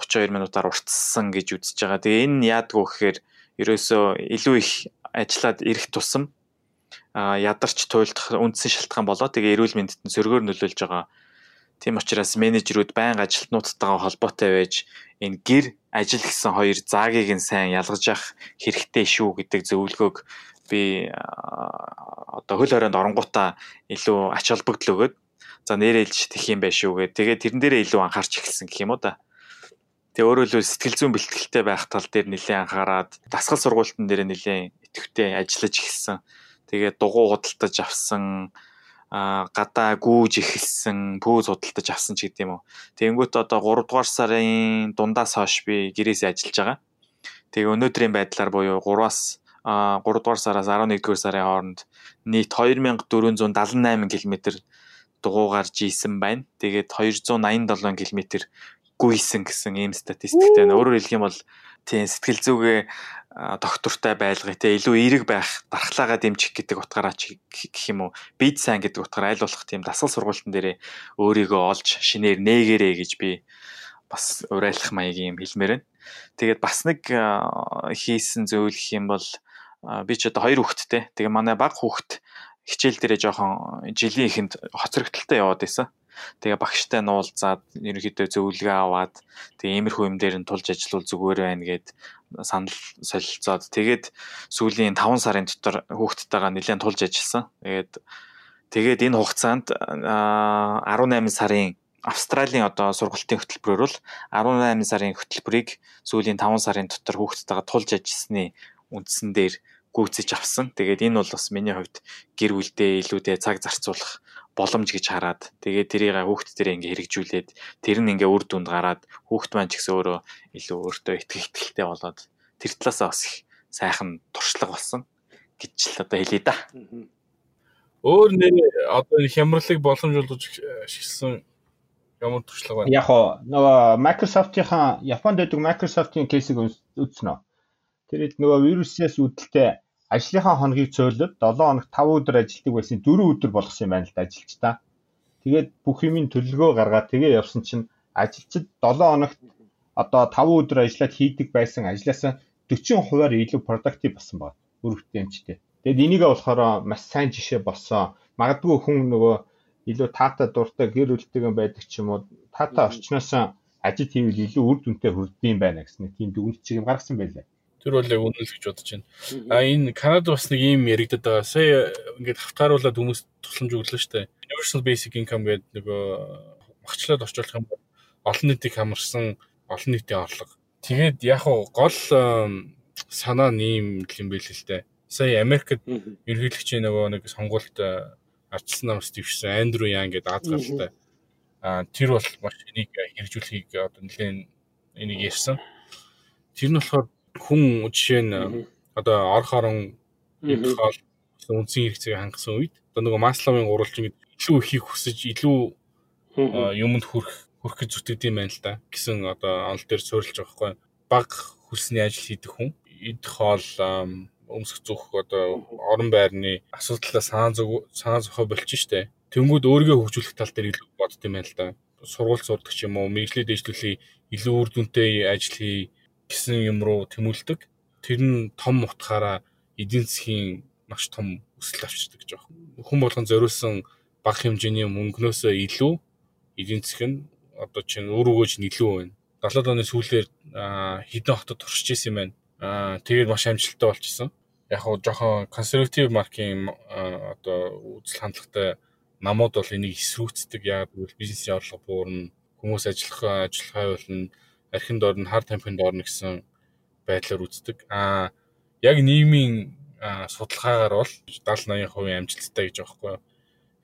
32 минутаар уртсан гэж үзэж байгаа. Тэгээ энэ яадгүй гэхээр ерөөсөө илүү их ажиллаад ирэх тусам а ядарч туйлдах үндсэн шалтгаан болоо тэгээ эрүүл мэндэд нь сөргөөр нөлөөлж байгаа. Тийм учраас менежерүүд байнга ажилтнуудтайгаа холбоотой байж энэ гэр ажил гэсэн хоёр заагийг нь сайн ялгаж явах хэрэгтэй шүү гэдэг зөвлөгөөг би одоо хөл хорионд оронгуудаа илүү ач холбогдол өгöd за нэрэлж тэх юм байх шүү гэ. Тэгээ тэрэн дээрээ илүү анхаарч эхэлсэн гэх юм уу да. Тэгээ өөрөөр хэлбэл сэтгэл зүйн бэлтгэлтэй байх тал дээр нэлээд анхаарад дасгал сургуультан дээр нэлээд идэвхтэй ажиллаж эхэлсэн. Тэгээ дугуй худалдаж авсан гадаа гүүж эхэлсэн, пүүз худалдаж авсан ч гэдэм үү. Тэнгүүт одоо 3 дугаар сарын дундаас хойш би гэрээсээ ажиллаж байгаа. Тэгээ өнөөдрийн байдлаар буюу 3-аас 3 дугаар сараас 11 дугаар сарын хооронд нийт 2478 км дугуй гарч ийсэн байна. Тэгээд 287 км гүйсэн гэсэн ийм статистиктэй. Өөрөөр хэлэх юм бол тийм сэтгэл зүгээ доктортай байлгая те илүү эерэг байх дархлаагаа дэмжих гэдэг утгаараа ч гэх юм уу бид сайн гэдэг утгаараа аль болох тийм дасгал сургуультан дээрээ өөрийгөө олж шинээр нээгэрээ гэж би бас урайлах маягийн юм хэлмээр байна. Тэгээд бас нэг хийсэн зүйл гэх юм бол би ч одоо хоёр хүүхэдтэй. Тэгээ манай баг хүүхэд хичээл дээрээ жоохон жилийн ихэнд хоцрогдолтой яваад байсан. Тэгээ багштай нуулзаад ерөнхийдөө зөвлөгөө аваад тэгээ иймэрхүү юм дээр нь тулж ажиллавал зүгээр байна гэд санал солилцоод тэгээд сүүлийн 5 сарын дотор хүүхдтэйгээ нэлээд тулж ажилласан. Тэгээд тэгээд энэ хугацаанд 18 сарын Австралийн одоо сургалтын хөтөлбөрөөр бол 18 сарын хөтөлбөрийг сүүлийн 5 сарын дотор хүүхдтэйгээ тулж ажилласны үндсэн дээр гүйцэж авсан. Тэгээд энэ бол бас миний хувьд гэр бүлдээ илүүдээ цаг зарцуулах боломж гэж хараад тэгээд тэрийг хүүхд дээр ингээ хэрэгжүүлээд тэр нь ингээ үр дүнд гараад хүүхд маань ч гэсэн өөрөө илүү өөртөө итгэх итгэлтэй болоод тэр талаасаа бас их сайхан туршлага болсон гэж л одоо хэлье да. Өөр нэр одоо хямралыг боломж олгож шилсэн Ямар туршлага байна? Яг хоо нөгөө Microsoft-ийн Японд байдаг Microsoft-ийн кейсийг үзнэ үү? Тэр хэд нөгөө вирусээс үүдэлтэй ажлынхаа хоногийг цөөлөд 7 хоног 5 өдөр ажилладаг байсан 4 өдөр болгосон юм байна л да ажилч та. Тэгээд бүх юмын төлөлгөө гаргаад тэгээ явсан чинь ажилчид 7 хоногт одоо 5 өдөр ажиллаад хийдэг байсан ажлаасаа 40%-аар илүү productive болсон байна. Үр хөтөмжтэй. Тэгэд энийгээ болохоор маш сайн жишээ болсон. Магадгүй хүн нөгөө илүү таатай дуртай гэр бүлтэйгэн байдаг ч юм уу таатай орчноос ажил хийвэл илүү үр дүнтэй хүрдэм байна гэсэн тийм дүгнэлт чиг юм гаргасан байлаа. Тэр бол яг үнэн л гэж бодож байна. А энэ Канада бас нэг юм яригдаад байгаа. Сая ингээд хавтааруулаад хүмүүс тусламж өглөө штэ. Universal Basic Income гэдэг нөгөө багчлаад орчуулах юм бол олон нийтийг хамарсан олон нийтийн орлого. Тэгээд яг гол санаа нэм юм байл л дээ. Сая Америкт ерөнхийлөгчийн нөгөө нэг сонгуульд ардчилсан намс дэвшсэн Андрю Ян гэдэг Аз гаралтай. А тэр бол маш энийг хэрэгжүүлэхийг одоо нэлээд энийг ярьсан. Тэр нь болохоор хүн жишээ нь одоо ор хорон хоол үндсэн хэрэгцээг хангасан үед одоо нөгөө Масловын гурвалжин гэдэг илүү ихийг хүсэж илүү юмд хүрэх хүрэх гэж зүтгэдэм байна л да гэсэн одоо онол дээр суурилж байгаа хгүй баг хөлсний ажил хийдэг хүн идэх хоол өмсөх зүх одоо орон байрны асуудлаа санаа зүг санаа зохио болчих штэ. Тэнгүүд өөрийгөө хөгжүүлэх тал дээр илүү бодд юм байна л да. Сургууль сурдаг ч юм уу, мэдлэг дэвшлүүлээ илүү үр дүнтэй ажил хий гэсэн юм руу тэмүүлдэг. Тэр нь том утгаараа эдийн засгийн маш том өсөл авчирдаг гэж байна. Хүн болгон зориулсан бага хэмжээний мөнгнөөсөө илүү эдийн засаг нь одоо чинь өөр өгөөж нь илүү байна. 70 оны сүүлээр хэдэн хотод туршиж исэн юм байна. Аа тэгээд маш амжилттай болчихсон. Яг хуу жоохон консерватив маркийн одоо үзэл хандлагатай намууд бол энийг эсрүүцдэг. Яг гэвэл бизнесийн орлого буурна, хүмүүс ажиллах ажиллахаа болно, архин доор нь хар тамхинд орно гэсэн байдлаар үздэг. Аа яг нийгмийн судалгаагаар бол 70 80% амжилттай гэж байхгүй юу.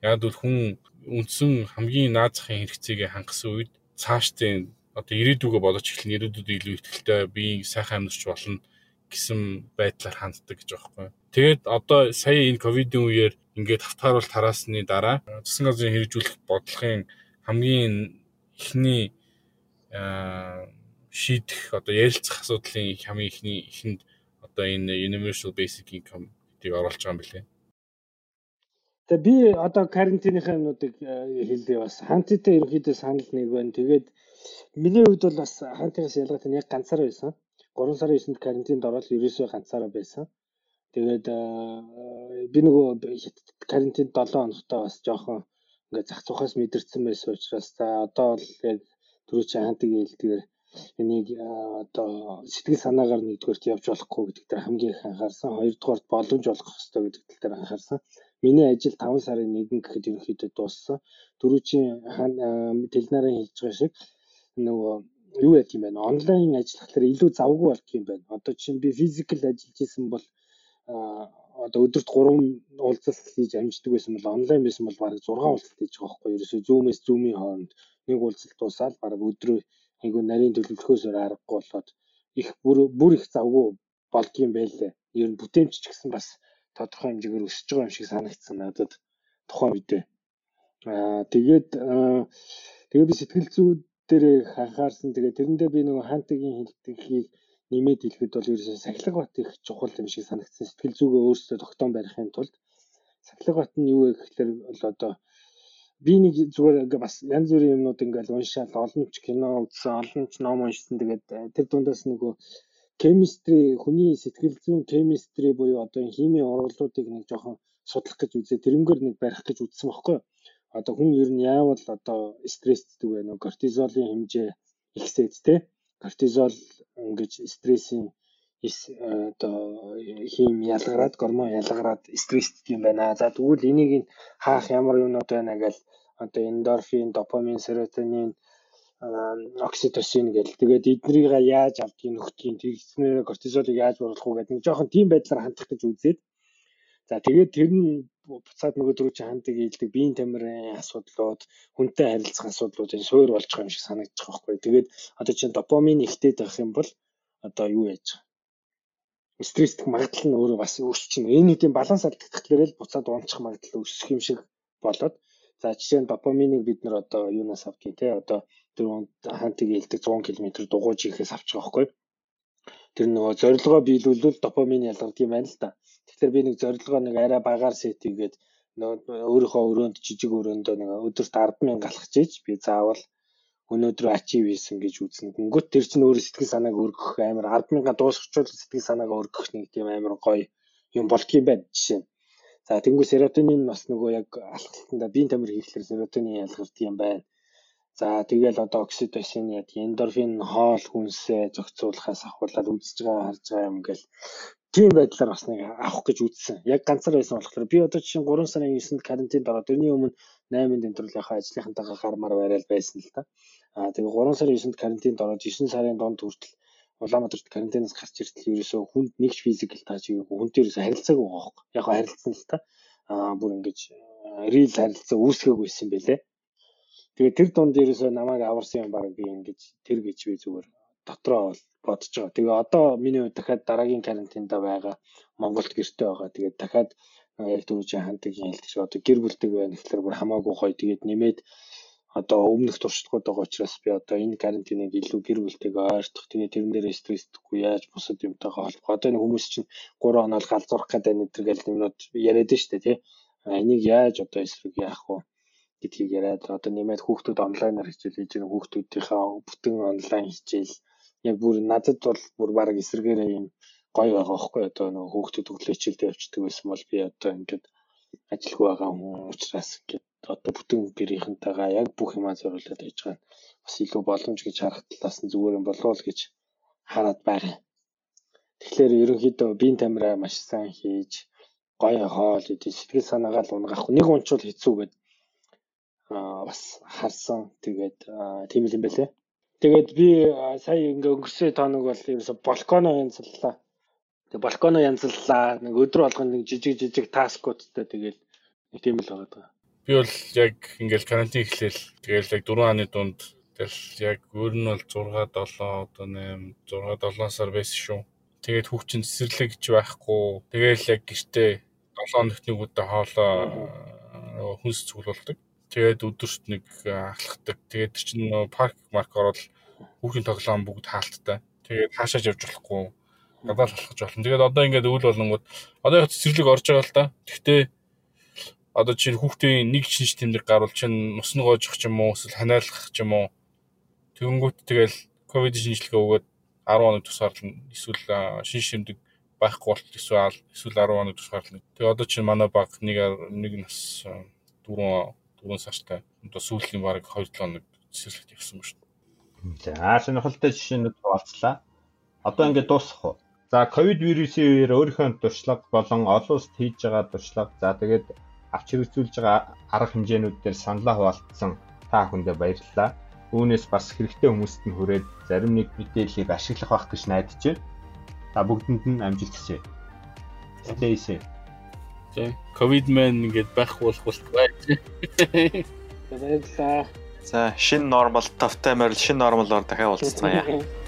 Яг бол хүн үндсэн хамгийн наазахын хэрэгцээг хангасан үед цаашдын одоо ирээдүгөө бодож эхлэн ирээдүйд илүү ихтэй би сайхан амьдарч болно гэсэн байдлаар ханддаг гэж юм. Тэгээд одоо сая энэ ковидын үеэр ингээд хавтааруул тараасны дараа засгийн газрын хэрэгжүүлэх бодлогын хамгийн ихний шийдэх одоо ярилцах асуудлын хамгийн ихний ихэнд одоо энэ universal basic income гэдгийг оруулж байгаа юм билээ. Тэгээ би одоо карантиныхаа юмнуудыг хэлээ бас хантитай ерөнхийдөө санал нэг байна. Тэгээд Миний хувьд бол бас хаантайгаас ялгаатай яг ганцаараа байсан. 3 сарын 9-нд карантинд ороод ерөөсөө ганцаараа байсан. Тэгээд би нөгөө карантинд 7 хоногтой бас жоохон ингээд зах цухаас мэдэрсэн байсан учраас за одоо бол яг түрүү чи хаантыг хэлдгээр энийг одоо сэтгэл санаагаар нэгдүгээрт явж болохгүй гэдэг дээр хамгийн их анхаарсан. Хоёрдугаарт боломж олох хэрэгтэй гэдэг тал дээр анхаарсан. Миний ажил 5 сарын 1 гэхэд ерөнхийдөө дууссан. Дөрөвчийн телнарын хэлж байгаа шиг нөгөө юу яд юм байна онлайн ажиллахлаар илүү завгүй болдго юм байна. Одоо чинь би физикл ажиллаж исэн бол одоо өдөрт 3 уулзалт хийж амждаг байсан бол онлайн байсан бол бараг 6 уулзалт хийж байгаа байхгүй юу. Ерөөсөө зүүмээс зүүмийн хооронд нэг уулзалт дуусаад бараг өдрөө айгу нарийн төлөвлөхөөс аргагүй болоод их бүр бүр их завгүй болдгийм байлээ. Ер нь бүтээмж ч гэсэн бас тодорхой хэмжээгээр өсөж байгаа юм шиг санагдсан надад тухайн үедээ. Аа тэгээд тэгээд би сэтгэл зүй дээр анхаарсан. Тэгээ тэрэндээ би нөгөө хаантыгийн хэлтгийг нэмээд хэлэхэд бол ерөөсөө сахилга бат их чухал юм шиг санагдсан. Сэтгэл зүгээ өөрсдөө тогтоон барихын тулд сахилга бат нь юу вэ гэхээр бол одоо би нэг зүгээр бас янз бүрийн юмнууд ингээл уншаал олон ч кино үзсэн, олон ч ном уншсан. Тэгээд э, тэр дундаас нөгөө chemistry хүний сэтгэл зүйн chemistry буюу одоо химийн ургалуудыг нэг жоохон судлах гэж үзээ. Тэрнгээр нэг барих гэж үзсэн баггүй юу? одоо хүн ер нь яавал одоо стресстэй вэ нөө кортизолын хэмжээ ихсээд те кортизол ингэж стрессийн одоо хим ялгараад гормон ялгараад стресстэй юм байна. За тэгвэл энийг хаах ямар юмнууд байна гэж одоо эндорфин, допамин, серотонин, окситоцин гэл тэгээд эднийг яаж авдгийг нөхдгийг тэгснээр кортизолыг яаж борлох уу гэдэг нэг жоохон тийм байдлаар хандах гэж үзээд За тэгээд тэр нь буцаад нөгөө дөрөв чи ханддаг ийдэг биеийн тамирын асуудлууд, хүнтэй харилцах асуудлууд энэ суур болж байгаа юм шиг байгаа байхгүй. Тэгээд одоо чинь допамин ихтэй байх юм бол одоо юу яаж байгаа стресстэх магадлал нь өөрөө бас өөрчлөж байна. Энэ үеийн баланс алдагдахлаар л буцаад унчих магадлал өсөх юм шиг болоод За жишээ нь допаминыг бид нар одоо юунаас авдгийг те одоо тэр хантыг илдэг 100 км дугуйж ихээс авч байгаа байхгүй. Тэр нөгөө зорилгоо биелүүлвэл допамин ялгардаг юм байна л да. Тэгэхээр би нэг зорилгоо нэг арай багаар сет хийгээд өөрийнхөө өрөөнд жижиг өрөөндөө нэг өдөрт 100000 галах чийж би заавал өнөөдөр ачив хийсэн гэж үзнэ. Гүнгөт тэр чинь өөр сэтгэл санааг өргөх амар 100000 дуусчихвол сэтгэл санааг өргөх нэг тийм амар гоё юм болдгийм байна жишээ. За тэнгуү серотонин бас нөгөө яг алхалтанда биеийн тамир хийхлээр серотонин ялгардаг юм байна. За тэгэл одоо окситоцин яд эндорфин хоол хүнсээ зохицуулахаас ахуулаад үзэж байгаа харж байгаа юм ингээл тийм байдлаар бас нэг авах гэж үзсэн. Яг ганцаар байсан болохоор би одоо чинь 3 сарын 9-нд карантинд ороод тэрний өмнө 8-нд энтрлийнхаа ажлынхантайгаа гармаар байрал байсан л та. Аа тэгээ 3 сарын 9-нд карантинд ороод 9 сарын донд хүртэл Улаанбаатарт карантинаас гарч иртэл ерөөсөө хүнд нэгч физикл тааж игээгүй хүнтэй ерөөсөө харилцаагүй байгаа хөөх. Яг харилцсан л та. Аа бүр ингэж рил харилцаа үүсгээгүйсэн юм байлээ. Тэгээ тэр дунд ерөөсөө намайг аварсан юм баг би ингэж тэр гэж би зүгээр дотроо бодож байгаа. Тэгээ одоо миний хувьд дахиад дараагийн карантинда байгаа Монголд гэртээ байгаа. Тэгээд дахиад яг түрүүчийн хантыг хэлдэг одоо гэр бүлтэй байна гэхэлэр бүр хамаагүй гоё. Тэгээд нэмээд одоо өмнөх туршлагууд байгаа учраас би одоо энэ карантиныг илүү гэр бүлтэйгээ ойртох. Тэгээд тэрэн дээр стресстгүй яаж бусад юмтайгаа холбох. Одоо энэ хүмүүс чинь 3 хоног галзуурах гэдэг энэ төр гэл юмнууд яриад штэ тий. Энийг яаж одоо эсрэг яах вэ? гэдгийг яриад одоо нэмээд хүүхдүүд онлайнаар хичээл хийж байгаа хүүхдүүдийнхээ бүтэн онлайн хичээл яг бүр надад бол бүр баг эсрэгээрээ юм гоё байгаа байхгүй одоо нэг хүүхдүүд өглөө хичээлдээ явчихдаг байсан бол би одоо ингээд ажилгүй байгаа хүн учраас ингээд одоо бүтэн гэрийнхэнтэйгээ яг бүх юмаа зориулаад хийж байгаа нь бас илүү боломж гэж харах талаас нь зүгээр юм болов уу гэж хараад байгаа. Тэгэхээр ерөнхийдөө биеийн тамираа маш сайн хийж гоё хоол идэх сэтгэл санаагаа л унгах нэг унчвал хэцүү гэдэг аа бас харсан. Тэгээд тийм л юм байлээ. Тэгээд би сая ингээ өнгөрсөн тоног бол ерөөсө балконо янзллаа. Тэгээд балконо янзллаа. Нэг өдөр болгоно нэг жижиг жижиг таскуудтай тэгээд нэг тийм л байгаа. Би бол яг ингээл карантин эхлээл тэгэл яг 4 ханы дунд тэгэл яг өөр нь бол 6 7 одоо 8 6 7 сар байсан шүү. Тэгээд хүүхчин цэцэрлэг гэж байхгүй. Тэгээл яг гэртээ 7 хоногт нэг удаа хоолоо хүнс цуглуулдаг. Тэгээд өдөрт нэг ахлахдаг. Тэгээд чинь парк марк ороод хүүхийн тоглоом бүгд хаалттай. Тэгээд хаашааж явж болохгүй. Гадаал алхаж болно. Тэгээд одоо ингээд өвөл болонгууд одоо яг цэцэрлэг орж байгаа л да. Гэхдээ одоо чинь хүүхдийн нэг шинж тэмдэг гарвал чинь нус нь гоожих ч юм уу эсвэл ханиалах ч юм уу. Тэгэнгүүт тэгэл ковид шинжилгээ өгөөд 10 хоног тусгаарлана. Эсвэл шинж тэмдэг байхгүй болт эсвэл эсвэл 10 хоног тусгаарлана. Тэгээ одоо чинь манай баг нэг нэг нас 4 4 сартай одоо сүүлийн баг 2-7 хоног цэцэрлэгт явсан ба шүү. За сонирхолтой жишээнүүд хуваалцлаа. Одоо ингээд дуусах уу? За ковид вирусын үеэр өөрийнхөө туршлага болон олон улсад хийж байгаа туршлага за тэгээд авч хэрэгжүүлж байгаа арга хэмжээнүүд дээр саналаа хуваалцсан та бүхэндээ баярлалаа. Үүнээс бас хэрэгтэй хүмүүст нь хүрээд зарим нэг мэдээллийг ашиглах байх гэж найдаж байна. Та бүгдэнд нь амжилт хүсье. Stay safe. Тэ. Ковид мэн ингээд байх болох болтугай. Баярлалаа. За шинэ нормал тавтай морил шинэ нормалоор дахиад уулзцгаая.